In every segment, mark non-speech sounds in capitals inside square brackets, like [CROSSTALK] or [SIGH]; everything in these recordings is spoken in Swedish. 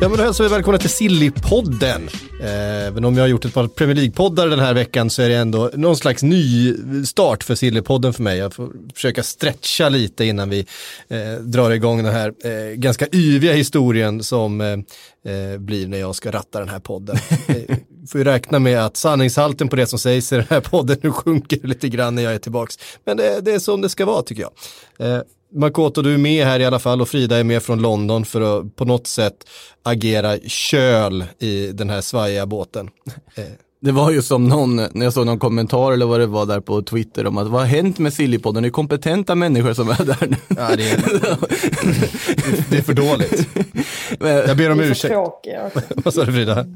Ja men då hälsar vi välkomna till Sillypodden. Eh, Även om jag har gjort ett par Premier League-poddar den här veckan så är det ändå någon slags ny start för Sillypodden för mig. Jag får försöka stretcha lite innan vi eh, drar igång den här eh, ganska yviga historien som eh, eh, blir när jag ska ratta den här podden. [LAUGHS] Eh, får ju räkna med att sanningshalten på det som sägs i den här podden nu sjunker lite grann när jag är tillbaks. Men det, det är som det ska vara tycker jag. Makoto, du är med här i alla fall och Frida är med från London för att på något sätt agera köl i den här svajiga båten. [LAUGHS] Det var ju som någon, när jag såg någon kommentar eller vad det var där på Twitter om att vad har hänt med Sillypodden? Det är kompetenta människor som är där nu. Ja, det, är, [LAUGHS] det är för dåligt. Jag ber om ursäkt. [LAUGHS] Vad sa du Frida?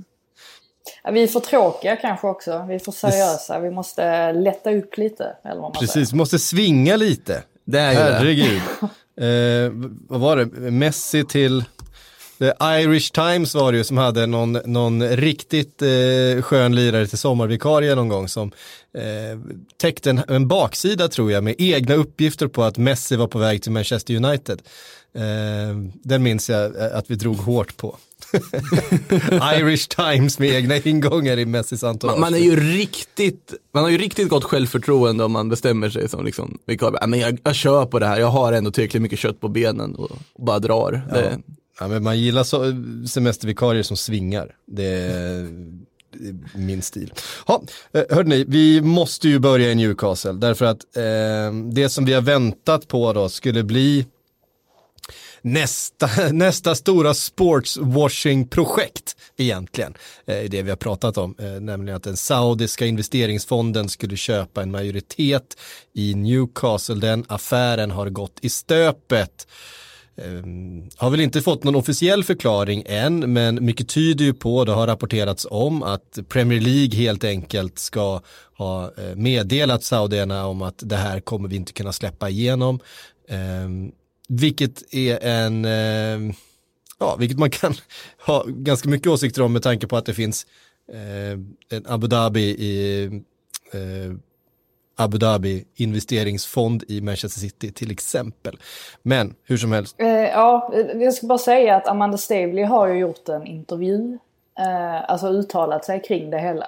Vi är för tråkiga kanske också. Vi är för seriösa. Vi måste lätta upp lite. Eller vad man Precis, vi måste svinga lite. Det är ju det. Herregud. [LAUGHS] Eh, vad var det? Messi till The Irish Times var det ju som hade någon, någon riktigt eh, skön lirare till sommarvikarie någon gång som eh, täckte en, en baksida tror jag med egna uppgifter på att Messi var på väg till Manchester United. Eh, den minns jag eh, att vi drog hårt på. [LAUGHS] Irish Times med egna ingångar i Messis entourage. Man, man är ju riktigt, man har ju riktigt gott självförtroende om man bestämmer sig som liksom. Ja, men jag, jag kör på det här, jag har ändå tillräckligt mycket kött på benen och, och bara drar. Det, Ja, men man gillar så, semestervikarier som svingar. Det min stil. Ha, eh, hörde ni, vi måste ju börja i Newcastle därför att eh, det som vi har väntat på då skulle bli nästa, [LAUGHS] nästa stora sportswashing-projekt egentligen. Eh, det vi har pratat om, eh, nämligen att den saudiska investeringsfonden skulle köpa en majoritet i Newcastle. Den affären har gått i stöpet. Ehm, har väl inte fått någon officiell förklaring än, men mycket tyder ju på, det har rapporterats om att Premier League helt enkelt ska ha eh, meddelat saudierna om att det här kommer vi inte kunna släppa igenom. Ehm, vilket är en, eh, ja, vilket man kan [LAUGHS] ha ganska mycket åsikter om med tanke på att det finns eh, en Abu Dhabi i eh, Abu Dhabi investeringsfond i Manchester City till exempel. Men hur som helst, Eh, ja, jag ska bara säga att Amanda Stavely har ju gjort en intervju. Eh, alltså uttalat sig kring det hela.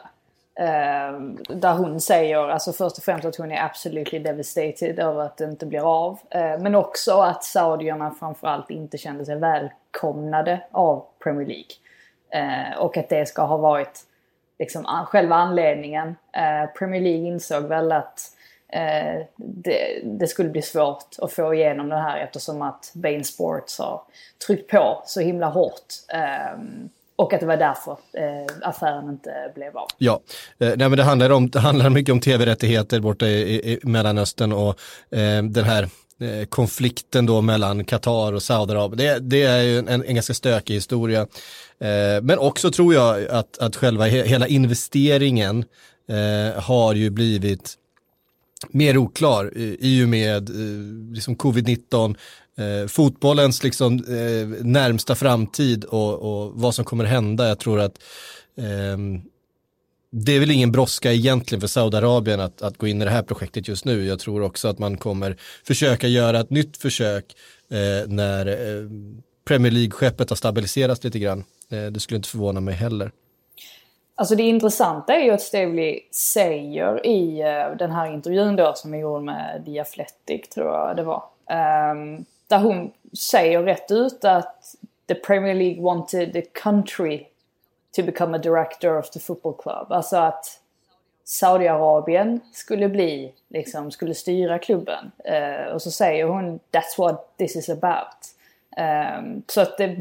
Ehm, där hon säger, alltså först och främst att hon är absolutely devastated över att det inte blir av. Ehm, men också att saudierna framförallt inte kände sig välkomnade av Premier League. Ehm, och att det ska ha varit liksom an- själva anledningen. Premier League insåg väl att eh, det, det skulle bli svårt att få igenom det här eftersom att Bain Sports har tryckt på så himla hårt. Och att det var därför eh, affären inte blev av. Ja, eh, nej, men det handlar, om, det handlar mycket om tv-rättigheter borta i, i, i Mellanöstern och eh, den här eh, konflikten då mellan Qatar och Saudiarabien. Det, det är ju en, en ganska stökig historia. Eh, men också tror jag att, att själva he, hela investeringen eh, har ju blivit mer oklar i, i och med eh, liksom covid-19, eh, fotbollens liksom, eh, närmsta framtid och, och vad som kommer hända. Jag tror att eh, det är väl ingen brådska egentligen för Saudiarabien att, att gå in i det här projektet just nu. Jag tror också att man kommer försöka göra ett nytt försök eh, när eh, Premier League-skeppet har stabiliserats lite grann. Eh, det skulle inte förvåna mig heller. Alltså det intressanta är ju att Stavely säger i eh, den här intervjun då som är gjord med The Athletic tror jag det var. Ehm, där hon säger rätt ut att the Premier League wanted the country to become a director of the football club. Alltså att Saudiarabien skulle bli, liksom, skulle styra klubben. Eh, och så säger hon that's what this is about. Ehm, så att det,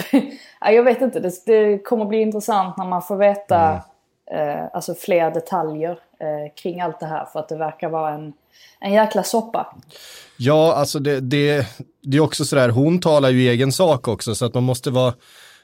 ja, [LAUGHS] jag vet inte, det, det kommer bli intressant när man får veta eh, alltså fler detaljer Eh, kring allt det här. För att det verkar vara en, en jäkla soppa. Ja, alltså det, det, det är också sådär, hon talar ju i egen sak också så att man måste vara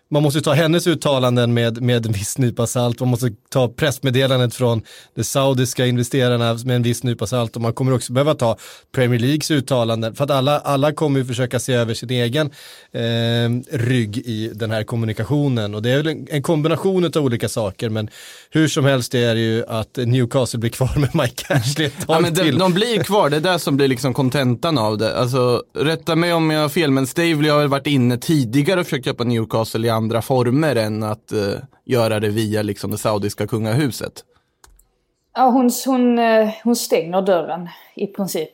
man måste ta hennes uttalanden med, med en viss nypa salt, man måste ta pressmeddelandet från de saudiska investerarna med en viss nypa salt. Och man kommer också behöva ta Premier Leagues uttalanden. För att alla, alla kommer ju försöka se över sin egen eh, rygg i den här kommunikationen. Och det är väl en, en kombination av olika saker. Men hur som helst är det ju att Newcastle blir kvar [LAUGHS] med Mike Ashley ett tag Ja, men de, till. de blir kvar, det är det som blir liksom kontentan av det. Alltså, rätta mig om jag har fel, men Stavely har varit inne tidigare och försökt köpa Newcastle i andra former än att eh, göra det via liksom, det saudiska kungahuset. Ja, hon, hon, eh, hon stänger dörren i princip.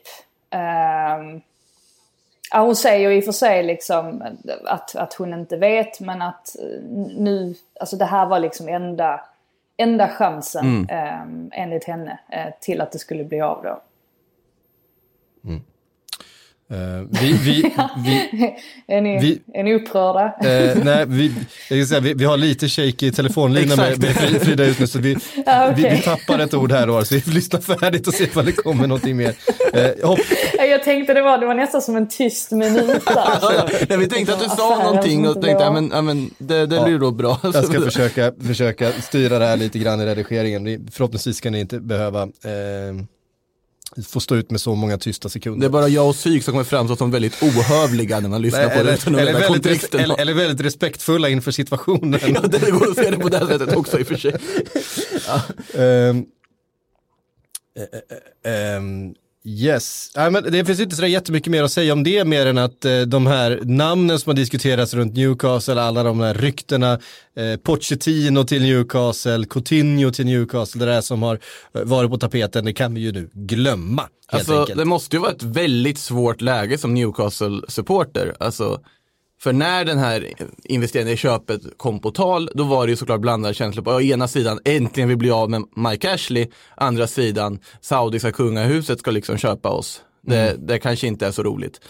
Ehm, ja, hon säger i och för sig liksom att, att hon inte vet men att eh, nu, alltså det här var liksom enda, enda chansen mm. enligt henne eh, till att det skulle bli av då. Eh, vi, vi, [LAUGHS] vi, är, ni, Vi- är ni upprörda? Eh, nej, vi, jag ska säga, vi, vi har lite shaky telefonlina med, med Fri- Frida ut nu så vi, [LAUGHS] Ja, okej. vi, vi tappar ett ord här och var, så vi lyssnar färdigt och ser ifall det kommer någonting mer. Eh, hopp, Jag tänkte det var, det var nästan som en tyst minut där. [LAUGHS] Ja, ja, vi tänkte att du sa någonting och tänkte, var- ja men, det, det blir då bra. jag ska försöka, försöka styra det här lite grann i redigeringen. Ni- Förhoppningsvis ska ni inte behöva eh, få stå ut med så många tysta sekunder. Det är bara jag och Psyk som kommer framstå som väldigt ohövliga när man lyssnar på det eller, utan eller, väldigt res, eller, eller väldigt respektfulla inför situationen. [LAUGHS] Ja, det går att se det på det sättet också i och för sig. [LAUGHS] Eh, eh, ehm, yes, Nej, men det finns inte så jättemycket mer att säga om det mer än att eh, de här namnen som har diskuterats runt Newcastle, alla de här ryktena, eh, Pochettino till Newcastle, Coutinho till Newcastle, det där som har eh, varit på tapeten, det kan vi ju nu glömma Alltså, enkelt. det måste ju vara ett väldigt svårt läge som Newcastle-supporter. Alltså, för när den här investeringen i köpet kom på tal, då var det ju såklart blandade känslor på å ena sidan, äntligen vi blir av med Mike Ashley, andra sidan, saudiska kungahuset ska liksom köpa oss. Det, Mm. det kanske inte är så roligt.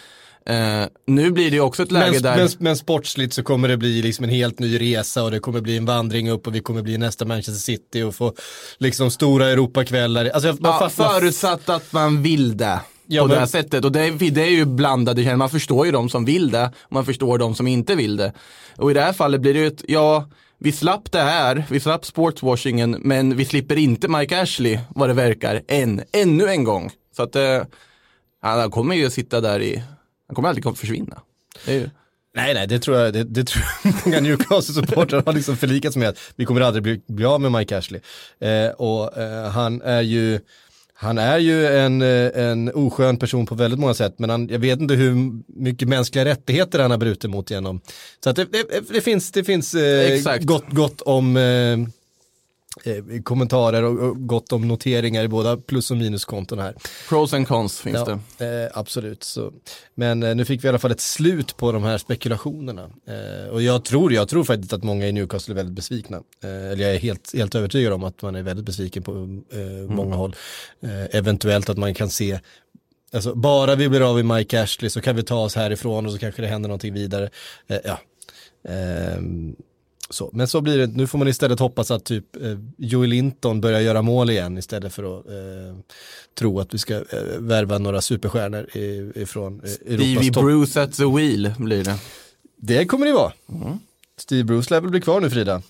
Eh, nu blir det ju också ett läge Men, där... men, men sportsligt så kommer det bli liksom en helt ny resa och det kommer bli en vandring upp och vi kommer bli nästa Manchester City och få liksom stora Europakvällar. Alltså, Ja, fattar- förutsatt att man vill det. Ja, på men- det här sättet. Och det är, det är ju blandade känslor. Man förstår ju de som vill det och man förstår de som inte vill det. Och i det här fallet blir det ju ett, ja, vi slapp det här, vi slapp sportswashingen, men vi slipper inte Mike Ashley, vad det verkar, än, ännu en gång. Så att eh, han kommer ju sitta där i, han kommer aldrig försvinna. Ju, Nej, nej, det tror jag, det, det tror jag [LAUGHS] många Newcastle-supportrar har liksom förlikats med. att Vi kommer aldrig bli, bli av med Mike Ashley. Eh, och eh, han är ju, han är ju en, eh, en oskön person på väldigt många sätt, men han, jag vet inte hur mycket mänskliga rättigheter han har brutit mot genom. Så att det, det, det finns, det finns eh, gott, gott om eh, eh, kommentarer och, och gott om noteringar i båda plus och minuskonton här. pros and cons finns Ja, det. eh, absolut. Så. Men eh, nu fick vi i alla fall ett slut på de här spekulationerna. Eh, och jag tror, jag tror faktiskt att många i Newcastle är väldigt besvikna. Eh, eller jag är helt, helt övertygad om att man är väldigt besviken på eh, många håll. Eventuellt att man kan se Alltså, bara vi blir av med Mike Ashley så kan vi ta oss härifrån och så kanske det händer någonting vidare. Ja. Så. Men så blir det, nu får man istället hoppas att typ eh, Joey Linton börjar göra mål igen istället för att eh, tro att vi ska eh, värva några superstjärnor i, ifrån eh, Europas Stevie. Bruce at the wheel blir det. Det kommer det vara. Steve Bruce lär väl bli kvar nu Frida?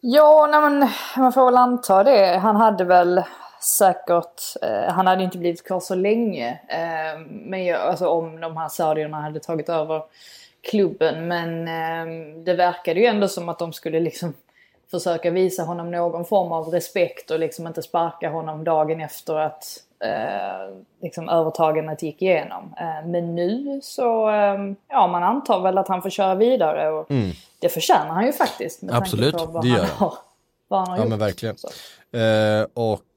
Ja, nej men man får väl anta det. Han hade väl säkert, eh, han hade inte blivit kvar så länge. Eh, men jag, alltså om de här saudierna hade tagit över klubben. Men eh, det verkade ju ändå som att de skulle liksom [LAUGHS] försöka visa honom någon form av respekt och liksom inte sparka honom dagen efter att eh, liksom övertagandet gick igenom. Eh, men nu så, eh, ja man antar väl att han får köra vidare och det förtjänar han ju faktiskt med Absolut, tanke på vad det gör han har, vad han har Ja gjort. men verkligen. Så.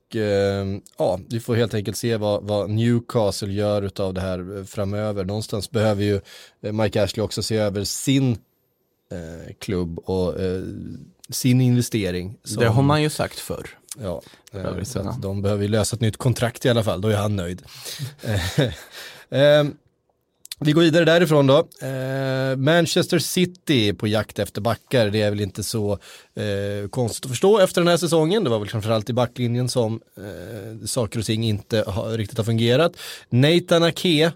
Och eh, ja, vi får helt enkelt se vad, vad Newcastle gör utav det här framöver. Någonstans behöver ju eh, Mike Ashley också se över sin eh, klubb och eh, sin investering. som- Det har man ju sagt förr. Ja, eh, så att de behöver ju lösa ett nytt kontrakt i alla fall, då är han nöjd. [LAUGHS] Vi går vidare därifrån då. Eh, Manchester City på jakt efter backar, det är väl inte så eh, konstigt att förstå efter den här säsongen. Det var väl framförallt i backlinjen som eh, saker och ting inte ha, riktigt har fungerat. Nathan Ake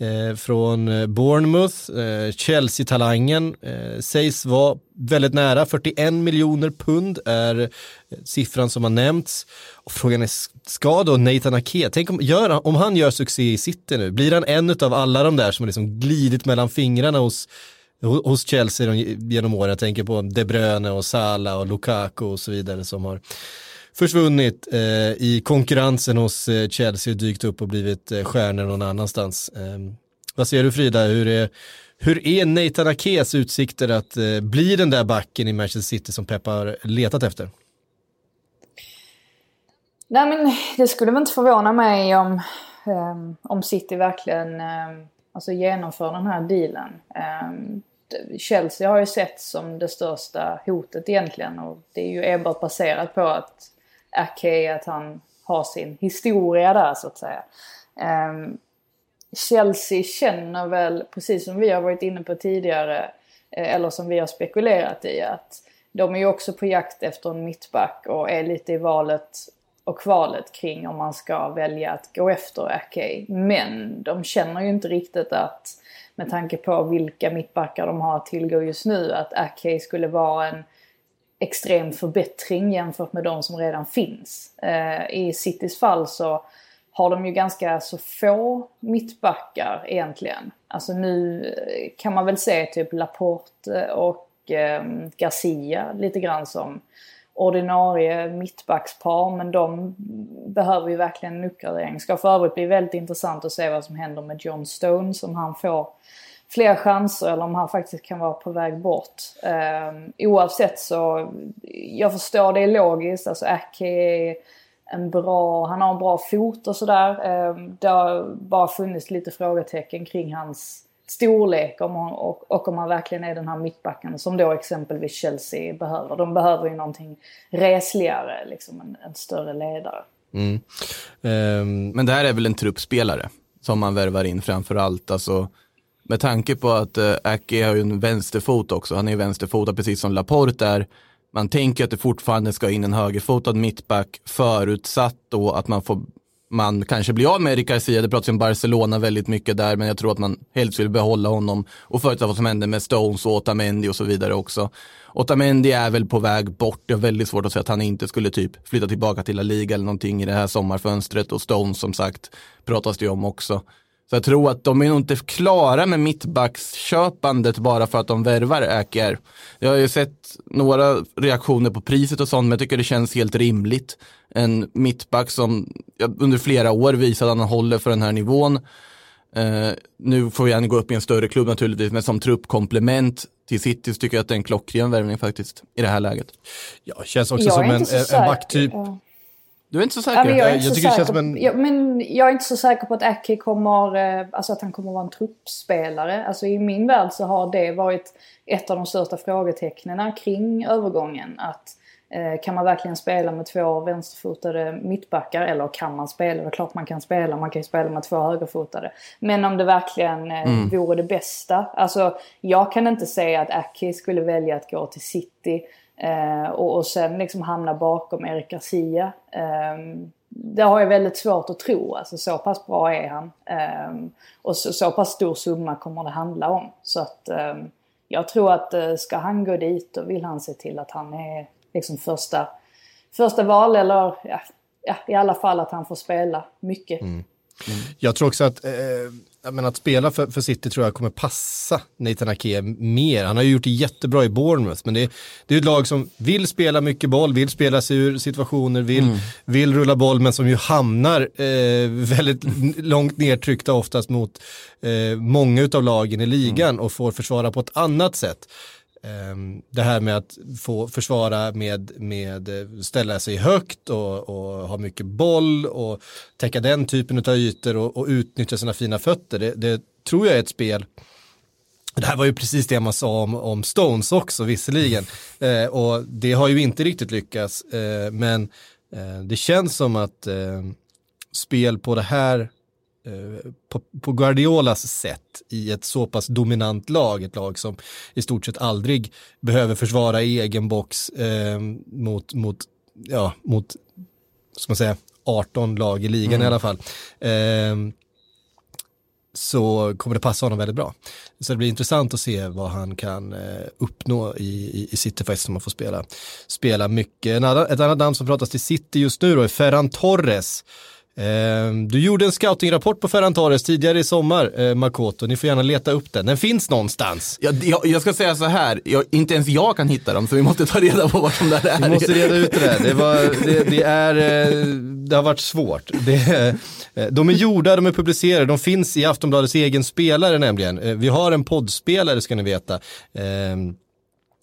eh, från eh, Bournemouth, eh, Chelsea-talangen, eh, sägs vara väldigt nära, 41 miljoner pund är eh, siffran som har nämnts. Och frågan är, ska då Nathan Ake, tänk om, gör, han- om han gör succé i City nu, blir han en av alla de där som har liksom glidit mellan fingrarna hos hos Chelsea genom åren, jag tänker på De Bruyne och Salah och Lukaku och så vidare som har försvunnit eh, i konkurrensen hos eh, Chelsea och dykt upp och blivit eh, stjärnor någon annanstans. Eh, vad säger du Frida, hur är, hur är Nathan Akes utsikter att eh, bli den där backen i Manchester City som Pep har letat efter? Nej men det skulle väl inte förvåna mig om, ehm, om City verkligen um, alltså genomför den här dealen. Ehm, Chelsea har ju sett som det största hotet egentligen och det är ju enbart baserat på att Ake, att han har sin historia där så att säga. Um, Chelsea känner väl, precis som vi har varit inne på tidigare, eh, eller som vi har spekulerat i, att de är ju också på jakt efter en mittback och är lite i valet och kvalet kring om man ska välja att gå efter Ake. Men de känner ju inte riktigt att, med tanke på vilka mittbackar de har att tillgå just nu, att Ake skulle vara en extrem förbättring jämfört med de som redan finns. Eh, I Citys fall så har de ju ganska så få mittbackar egentligen. Alltså nu eh, kan man väl se typ Laporte och eh, Garcia lite grann som ordinarie mittbackspar men de behöver ju verkligen en uppgradering. Ska för övrigt bli väldigt intressant att se vad som händer med John Stone som han får fler chanser eller om han faktiskt kan vara på väg bort. Eh, oavsett så, jag förstår det är logiskt, alltså Aki är en bra, han har en bra fot och sådär. Eh, det har bara funnits lite frågetecken kring hans storlek om han, och, och om han verkligen är den här mittbacken som då exempelvis Chelsea behöver. De behöver ju någonting resligare, liksom en, en större ledare. Mm. Ehm, Men det här är väl en truppspelare som man värvar in framför allt. Alltså, med tanke på att eh, Aki har ju en vänsterfot också. Han är ju vänsterfotad precis som Laporte är. Man tänker att det fortfarande ska in en högerfotad mittback förutsatt då att man får man kanske blir av med Eric Garcia, det pratas ju om Barcelona väldigt mycket där, men jag tror att man helst vill behålla honom och förutsätta vad som händer med Stones och Otamendi och så vidare också. Otamendi är väl på väg bort, det är väldigt svårt att säga att han inte skulle typ flytta tillbaka till La Liga eller någonting i det här sommarfönstret och Stones som sagt pratas det ju om också. Så jag tror att de är nog inte klara med mittbacksköpandet bara för att de värvar Äker. Jag har ju sett några reaktioner på priset och sånt, men jag tycker det känns helt rimligt. En mittback som under flera år visade att han håller för den här nivån. Eh, nu får han gå upp i en större klubb naturligtvis, men som truppkomplement till City så tycker jag att det är en klockren värvning faktiskt i det här läget. ja, känns också Jag som en, en backtyp. Ja. Du är inte så Ja, säker? men jag, är Jag inte så tycker det känns säker som en- på, ja, men jag är inte så säker på att Ake kommer, eh, alltså att han kommer vara en truppspelare. Alltså i min värld så har det varit ett av de största frågetecknen kring övergången. Att eh, kan man verkligen spela med två vänsterfotade mittbackar? Eller kan man spela? Det är klart man kan spela. Man kan ju spela med två högerfotade. Men om det verkligen eh, vore det bästa. Alltså jag kan inte säga att Ake skulle välja att gå till City. Eh, och, och sen liksom hamna bakom Erik Garcia. Eh, det har jag väldigt svårt att tro. Alltså så pass bra är han. Eh, och så, så pass stor summa kommer det handla om. Så att ehm, jag tror att eh, ska han gå dit då vill han se till att han är liksom första, första val eller ja, ja, i alla fall att han får spela mycket. Mm. Jag tror också att, eh, menar, att spela för, för City tror jag kommer passa Nathan Ake mer. Han har ju gjort det jättebra i Bournemouth, men det, är- det är ett lag som vill spela mycket boll, vill spela sig ur situationer, vill, vill rulla boll, men som ju hamnar eh, väldigt långt nedtryckta oftast mot eh, många utav lagen i ligan och får försvara på ett annat sätt. Ehm, Det här med att få försvara med, med eh, ställa sig högt och, och ha mycket boll och täcka den typen av ytor och, och utnyttja sina fina fötter. Det, det tror jag är ett spel det här var ju precis det man sa om, om Stones också visserligen. [LAUGHS] Eh, och det har ju inte riktigt lyckats. Eh, men eh, det känns som att eh, spel på det här, på, på Guardiolas sätt i ett så pass dominant lag, ett lag som i stort sett aldrig behöver försvara i egen box eh, mot, mot, ja, mot, ska man säga, 18 lag i ligan i alla fall. Eh, så kommer det passa honom väldigt bra. Så det blir intressant att se vad han kan eh, uppnå i, i, i City faktiskt, om man får spela, spela mycket. En annan, ett annat namn som pratas till City just nu då är Ferran Torres. Eh, du gjorde en scoutingrapport på Ferran Torres tidigare i sommar, eh, Makoto. Ni får gärna leta upp den. Den finns någonstans. Jag, jag, jag ska säga så här, jag, inte ens jag kan hitta dem så vi måste ta reda på vart de där är. Vi måste reda ut det där. Det, var, det, det, är, eh, det har varit svårt. Det, eh, de är gjorda, de är publicerade, de finns i Aftonbladets egen spelare nämligen. Vi har en poddspelare ska ni veta.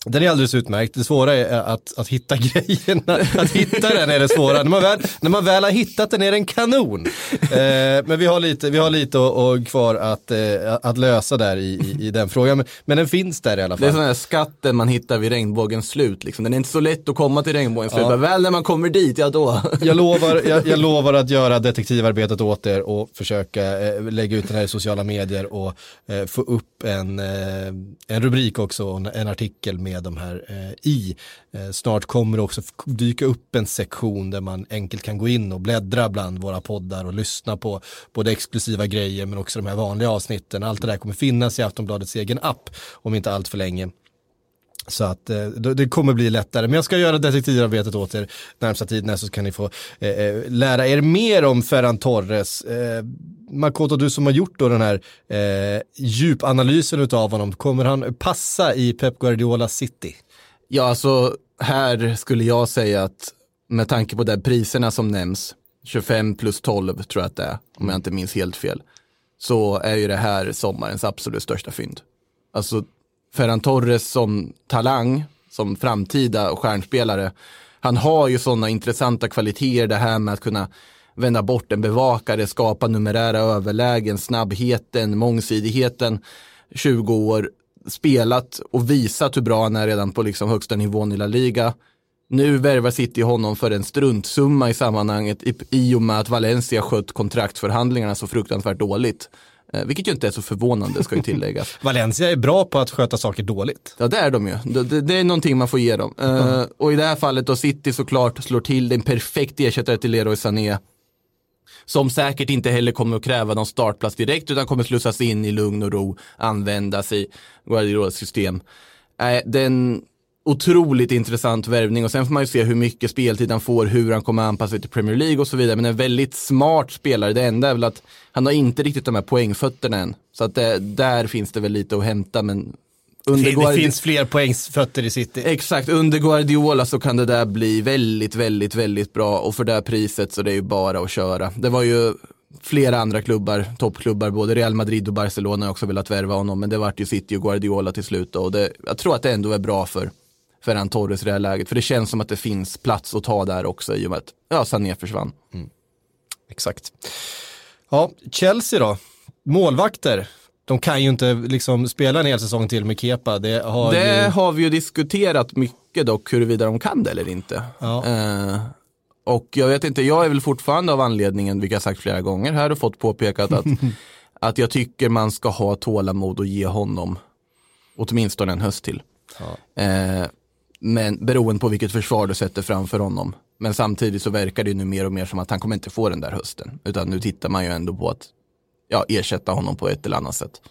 Den är alldeles utmärkt. Det svåra är att, att hitta [LAUGHS] grejerna. Att hitta den är det svåra. När man väl, när man väl har hittat den är den kanon. Eh, men vi har lite, vi har lite och, och kvar att, eh, att lösa där i, i, i den frågan. Men, men den finns där i alla Det är fall. sån här skatten man hittar vid regnbågens slut. Liksom. Den är inte så lätt att komma till regnbågens slut. Men väl när man kommer dit, ja då. Jag lovar, jag, jag [LAUGHS] lovar att göra detektivarbetet åt er och försöka eh, lägga ut den här i sociala medier och eh, få upp en, eh, en rubrik också, en, en artikel med de här eh, i. Eh, snart kommer det också dyka upp en sektion där man enkelt kan gå in och bläddra bland våra poddar och lyssna på både exklusiva grejer men också de här vanliga avsnitten. Allt det där kommer finnas i Aftonbladets egen app om inte allt för länge. Så att eh, det kommer bli lättare. Men jag ska göra detektivarbetet åt er närmsta tiden så kan ni få eh, eh, lära er mer om Ferran Torres. Eh, Makoto, du som har gjort då den här eh, djupanalysen utav honom, kommer han passa i Pep Guardiola City? Ja, alltså här skulle jag säga att med tanke på de priserna som nämns, 25 plus 12 tror jag att det är, om jag inte minns helt fel, så är ju det här sommarens absolut största fynd. Alltså Ferran Torres som talang, som framtida stjärnspelare, han har ju sådana intressanta kvaliteter, det här med att kunna vända bort en bevakare, skapa numerära överlägen, snabbheten, mångsidigheten, 20 år, spelat och visat hur bra han är redan på liksom högsta nivån i La Liga. Nu värvar City honom för en struntsumma i sammanhanget i, i och med att Valencia skött kontraktsförhandlingarna så fruktansvärt dåligt. Eh, vilket ju inte är så förvånande ska ju tilläggas. [LAUGHS] Valencia är bra på att sköta saker dåligt. Ja det är de ju. Det, det, det är någonting man får ge dem. Eh, och i det här fallet då City såklart slår till en perfekt ersättare till Leroy Sané. Som säkert inte heller kommer att kräva någon startplats direkt utan kommer slussas in i lugn och ro, användas i Guardiolas system. Eh, det är en otroligt intressant värvning och sen får man ju se hur mycket speltid han får, hur han kommer anpassa sig till Premier League och så vidare. Men en väldigt smart spelare. Det enda är väl att han har inte riktigt de här poängfötterna än. Så att det, där finns det väl lite att hämta men under Det Guardi- finns fler poängsfötter i City. Exakt, under Guardiola så kan det där bli väldigt, väldigt, väldigt bra och för det här priset så det är ju bara att köra. Det var ju flera andra klubbar, toppklubbar, både Real Madrid och Barcelona har också velat värva honom, men det vart ju City och Guardiola till slut då. och det, jag tror att det ändå är bra för Ferran Torres i det här läget, för det känns som att det finns plats att ta där också i och med att ja, Sané försvann. Exakt. Ja, Chelsea då. Målvakter. De kan ju inte liksom spela en hel säsong till med Kepa. Det har Det ju... har vi ju diskuterat mycket dock, huruvida de kan det eller inte. Ja. Eh, och jag vet inte, jag är väl fortfarande av anledningen, vilket jag sagt flera gånger här och fått påpekat att, [LAUGHS] att jag tycker man ska ha tålamod och ge honom åtminstone en höst till. Eh, men beroende på vilket försvar du sätter framför honom. Men samtidigt så verkar det ju nu mer och mer som att han kommer inte få den där hösten. Utan nu tittar man ju ändå på att ja, ersätta honom på ett eller annat sätt.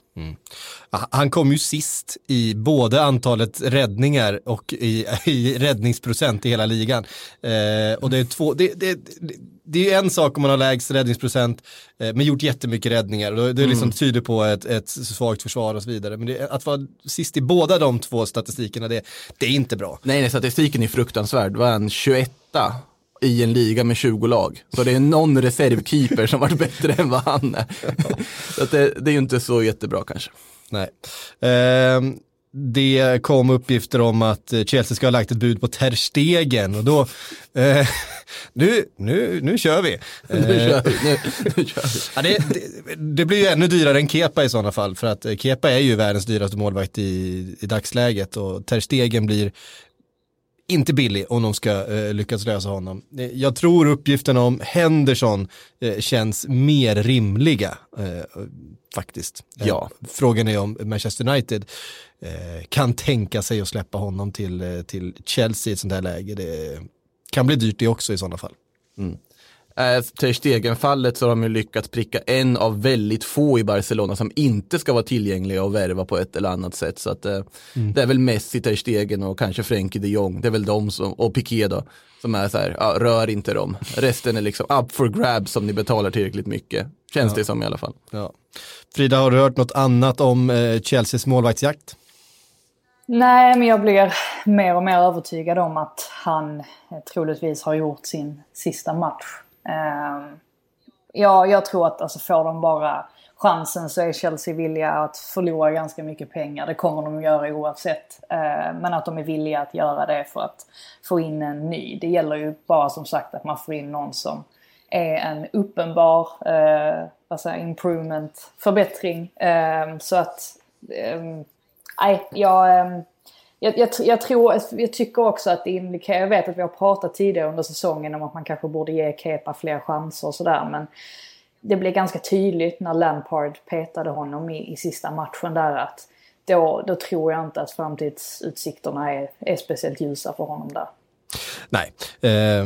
Han kom ju sist i både antalet räddningar och i, [LAUGHS] i räddningsprocent i hela ligan. Eh, och det är två, det, det, det, det är en sak om man har lägst räddningsprocent eh, men gjort jättemycket räddningar. Och Det liksom tyder på ett, ett svagt försvar och så vidare. Men det, att vara sist i båda de två statistikerna, det, det är inte bra. Nej, nej, statistiken är fruktansvärd. Det var en 21 i en liga med 20 lag. Så det är någon reservkeeper som varit bättre än vad han är. Så det, det är ju inte så jättebra kanske. Nej. Ehm, det kom uppgifter om att Chelsea ska ha lagt ett bud på Ter Stegen och då, eh, [LAUGHS] nu, nu, nu kör vi. Nu kör vi. Nu, nu kör vi. Ja, det, det, det blir ju ännu dyrare än Kepa i sådana fall för att Kepa är ju världens dyraste målvakt i, i dagsläget och Ter Stegen blir inte billig om de ska eh, lyckas lösa honom. Eh, Jag tror uppgiften om Henderson eh, känns mer rimliga eh, faktiskt. Eh, Ja. Frågan är om Manchester United eh, kan tänka sig att släppa honom till, till Chelsea i ett sånt här läge. Det kan bli dyrt det också i sådana fall. Är Ter Stegen-fallet så har de ju lyckats pricka en av väldigt få i Barcelona som inte ska vara tillgängliga och värva på ett eller annat sätt. Så att, eh, det är väl Messi, Ter Stegen och kanske Frenkie de Jong. Det är väl de som, och Piqué då, som är så här, ja, rör inte dem. Resten är liksom up for grabs om ni betalar tillräckligt mycket. Känns det som i alla fall. Ja. Frida, har du hört något annat om eh, Chelseas målvaktsjakt? Nej, men jag blir mer och mer övertygad om att han eh, troligtvis har gjort sin sista match. Ehm, ja, jag tror att alltså, får de bara chansen så är Chelsea villiga att förlora ganska mycket pengar. Det kommer de att göra oavsett. Ehm, men att de är villiga att göra det för att få in en ny. Det gäller ju bara som sagt att man får in någon som är en uppenbar eh, alltså improvement, förbättring. Ehm, så att Nej, jag, jag, jag, jag, tror, jag tycker också att det indikerar, jag vet att vi har pratat tidigare under säsongen om att man kanske borde ge Kepa fler chanser och sådär men det blev ganska tydligt när Lampard petade honom i, i sista matchen där att då, då tror jag inte att framtidsutsikterna är, är speciellt ljusa för honom där. Nej, eh,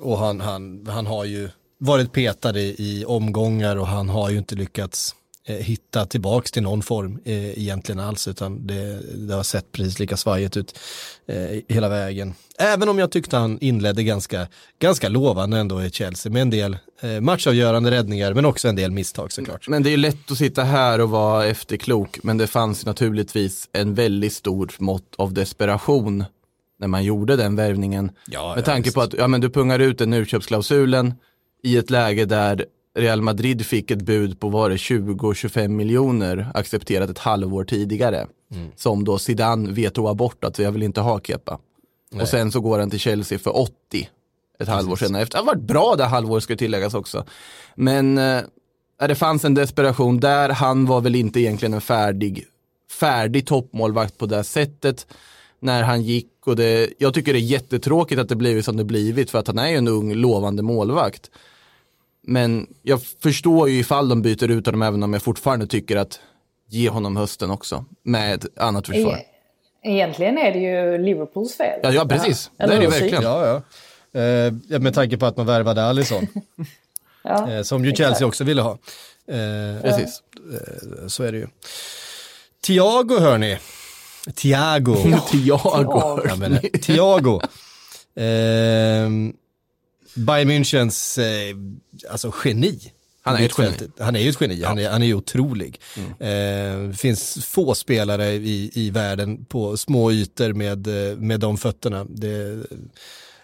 och han, han, han har ju varit petad i, i omgångar och han har ju inte lyckats hitta tillbaks till någon form eh, egentligen alls utan det, det har sett precis lika svajigt ut eh, hela vägen. Även om jag tyckte han inledde ganska, ganska lovande ändå i Chelsea med en del eh, matchavgörande räddningar men också en del misstag såklart. Men det är lätt att sitta här och vara efterklok, men det fanns naturligtvis en väldigt stor mått av desperation när man gjorde den värvningen. Ja, Med tanke på att ja, men du pungar ut den utköpsklausulen i ett läge där Real Madrid fick ett bud på var det 20-25 miljoner accepterat ett halvår tidigare. Som då Zidane vetog bort att jag vill inte ha Kepa. Och sen så går han till Chelsea för 80 ett halvår senare. Efter. Det har varit bra det halvåret ska tilläggas också. Men eh, det fanns en desperation där. Han var väl inte egentligen en färdig, färdig toppmålvakt på det sättet när han gick. Och det, jag tycker det är jättetråkigt att det blivit som det blivit för att han är ju en ung lovande målvakt. Men jag förstår ju ifall de byter ut honom även om jag fortfarande tycker att ge honom hösten också med ett annat försvar. E- Egentligen är det ju Liverpools fel. Ja, ja precis. Det är det ju hur? verkligen. Ja, ja. Eh, med tanke på att man värvade Alisson, [LAUGHS] Ja. eh, som ju Chelsea också ville ha. Eh, Precis. eh, så är det ju. Thiago hörni. Thiago. [LAUGHS] Thiago. Ja, men, Thiago. [LAUGHS] Eh, Bayern Münchens eh, alltså geni. Han är ett geni. Han är ju ett geni, han, är, han är ju otrolig. Eh, det finns få spelare i, i världen på små ytor med, eh, med de fötterna. Det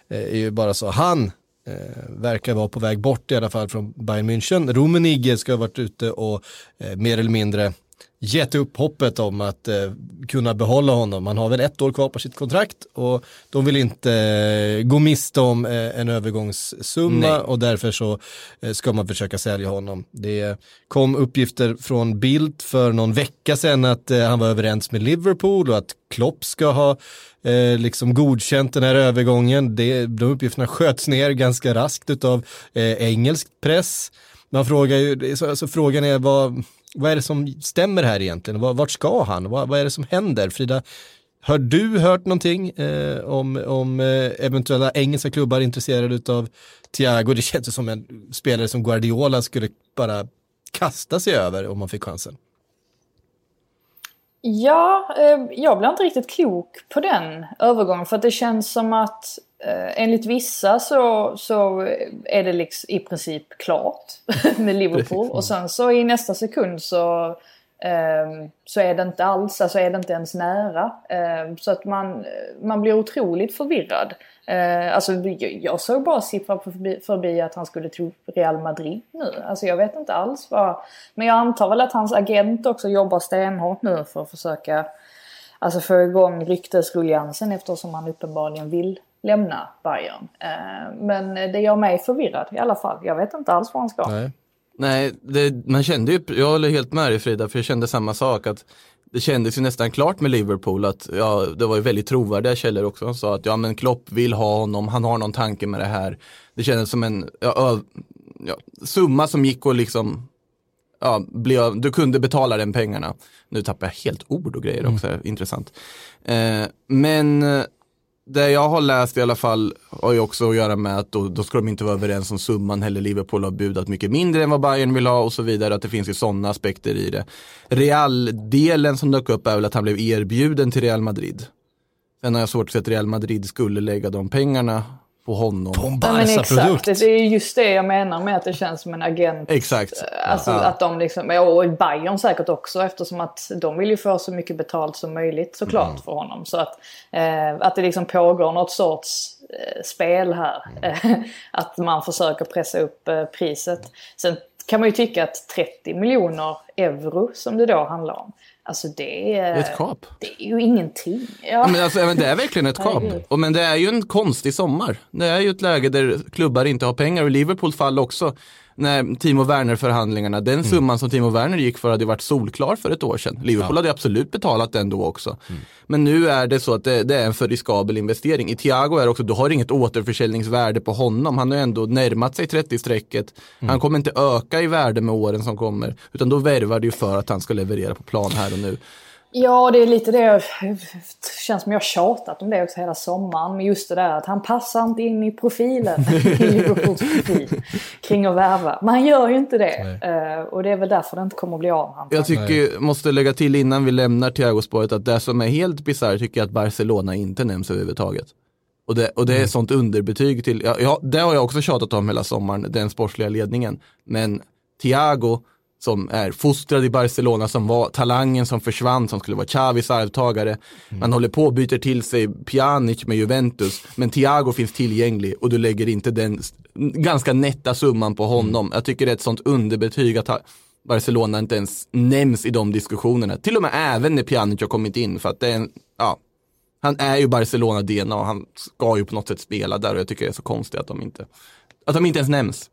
eh, är ju bara så. Han eh, verkar vara på väg bort i alla fall från Bayern München. Rummenigge ska ha varit ute och eh, mer eller mindre gett upp hoppet om att eh, kunna behålla honom. Han har väl ett år kvar på sitt kontrakt och de vill inte eh, gå miste om eh, en övergångssumma Nej. och därför så eh, ska man försöka sälja honom. Det kom uppgifter från Bildt för någon vecka sedan att eh, han var överens med Liverpool och att Klopp ska ha eh, liksom godkänt den här övergången. Det, de uppgifterna sköts ner ganska raskt av eh, engelsk press. Man frågar ju, alltså frågan är vad, vad är det som stämmer här egentligen? Vart ska han? Vad, vad är det som händer? Frida, har du hört någonting eh, om, om eh, eventuella engelska klubbar intresserade av Thiago? Det känns ju som en spelare som Guardiola skulle bara kasta sig över om man fick chansen. Ja, eh, jag blir inte riktigt klok på den övergången. För att det känns som att enligt vissa så, så är det liksom i princip klart [LAUGHS] med Liverpool. Och sen så i nästa sekund så, eh, så är det inte alls, alltså är det inte ens nära. Eh, så att man, man blir otroligt förvirrad. Eh, alltså jag, såg bara siffror förbi, förbi att han skulle till Real Madrid nu. Alltså jag vet inte alls vad. Men jag antar väl att hans agent också jobbar stenhårt nu för att försöka alltså få igång ryktesruljansen eftersom han uppenbarligen vill lämna Bayern. Eh, men det gör mig förvirrad i alla fall. Jag vet inte alls var han ska. Nej. Nej, det, man kände ju, jag håller helt med dig Frida, för jag kände samma sak. att Det kändes ju nästan klart med Liverpool att, ja, det var ju väldigt trovärdiga källor också. Han sa att ja men Klopp vill ha honom, han har någon tanke med det här. Det kändes som en ja, ö, ja, summa som gick och liksom, ja, blev, du kunde betala den pengarna. Nu tappar jag helt ord och grejer mm. också, intressant. Eh, men eh, det jag har läst i alla fall har ju också att göra med att då, då ska de inte vara överens om summan heller. Liverpool har budat mycket mindre än vad Bayern vill ha och så vidare. Att det finns ju sådana aspekter i det. Real-delen som dök upp är väl att han blev erbjuden till Real Madrid. Sen har jag svårt att se att Real Madrid skulle lägga de pengarna på honom. På en Ja, Barca-produkt. det är just det jag menar med att det känns som en agent. Exakt. Alltså Ja. att de liksom, ja, och Bayern säkert också eftersom att de vill ju få så mycket betalt som möjligt såklart Mm. för honom. Så att, eh, att det liksom pågår något sorts eh, spel här. Mm. Eh, [LAUGHS] att man försöker pressa upp eh, priset. Sen kan man ju tycka att 30 miljoner euro som det då handlar om. Alltså det är, ett kap. det är ju ingenting. Ja. Men alltså, men det är verkligen ett kap. Och, men det är ju en konstig sommar. Det är ju ett läge där klubbar inte har pengar och i Liverpools fall också. När Timo Werner-förhandlingarna, den summan som Timo Werner gick för hade varit solklar för ett år sedan. Liverpool hade ju absolut betalat den då också. Men nu är det så att det, det är en för riskabel investering. I Thiago är också, du har inget återförsäljningsvärde på honom. Han har ändå närmat sig 30-strecket. Han kommer inte öka i värde med åren som kommer. Utan då värvar ju för att han ska leverera på plan här och nu. Ja, det är lite det. jag- Det känns som jag tjatat om det också hela sommaren. Men just det där att han passar inte in i profilen. [LAUGHS] I Liverpools profil. Kring att värva. Men han gör ju inte det. Eh, och det är väl därför det inte kommer att bli av. antar Jag tycker, måste lägga till innan vi lämnar Thiago-spåret att det som är helt bisarrt tycker jag att Barcelona inte nämns överhuvudtaget. Och det, och det är sånt underbetyg till, ja, ja, det har jag också tjatat om hela sommaren, den sportsliga ledningen. Men Thiago, som är fostrad i Barcelona, som var talangen som försvann, som skulle vara Xavis arvtagare. Man håller på och byter till sig Pjanic med Juventus, men Thiago finns tillgänglig och du lägger inte den ganska nätta summan på honom. Jag tycker det är ett sånt underbetyg att Barcelona inte ens nämns i de diskussionerna. Till och med även när Pjanic har kommit in, för att det är en, ja, han är ju Barcelona-DNA och han ska ju på något sätt spela där och jag tycker det är så konstigt att de inte, att de inte ens nämns.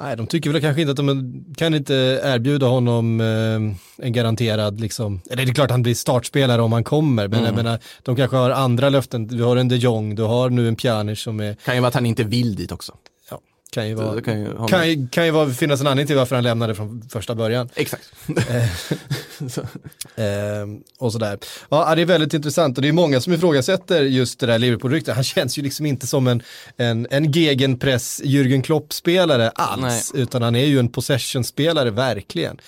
Nej, de tycker väl kanske inte att de kan inte erbjuda honom eh, en garanterad, liksom, eller det är klart han blir startspelare om han kommer, men jag menar, de kanske har andra löften, du har en de Jong, du har nu en Pjanic som är, Kan ju vara att han inte vill dit också. Kan ju vara, kan ju kan ju, kan ju vara, finnas en anledning till varför han lämnade från första början. Exakt. [LAUGHS] Så. Eh, och sådär. Ja, det är väldigt intressant och det är många som ifrågasätter just det där Liverpool-ryktet. Han känns ju liksom inte som en, en, en gegenpress Jürgen Klopp-spelare alls, utan han är ju en possession-spelare verkligen.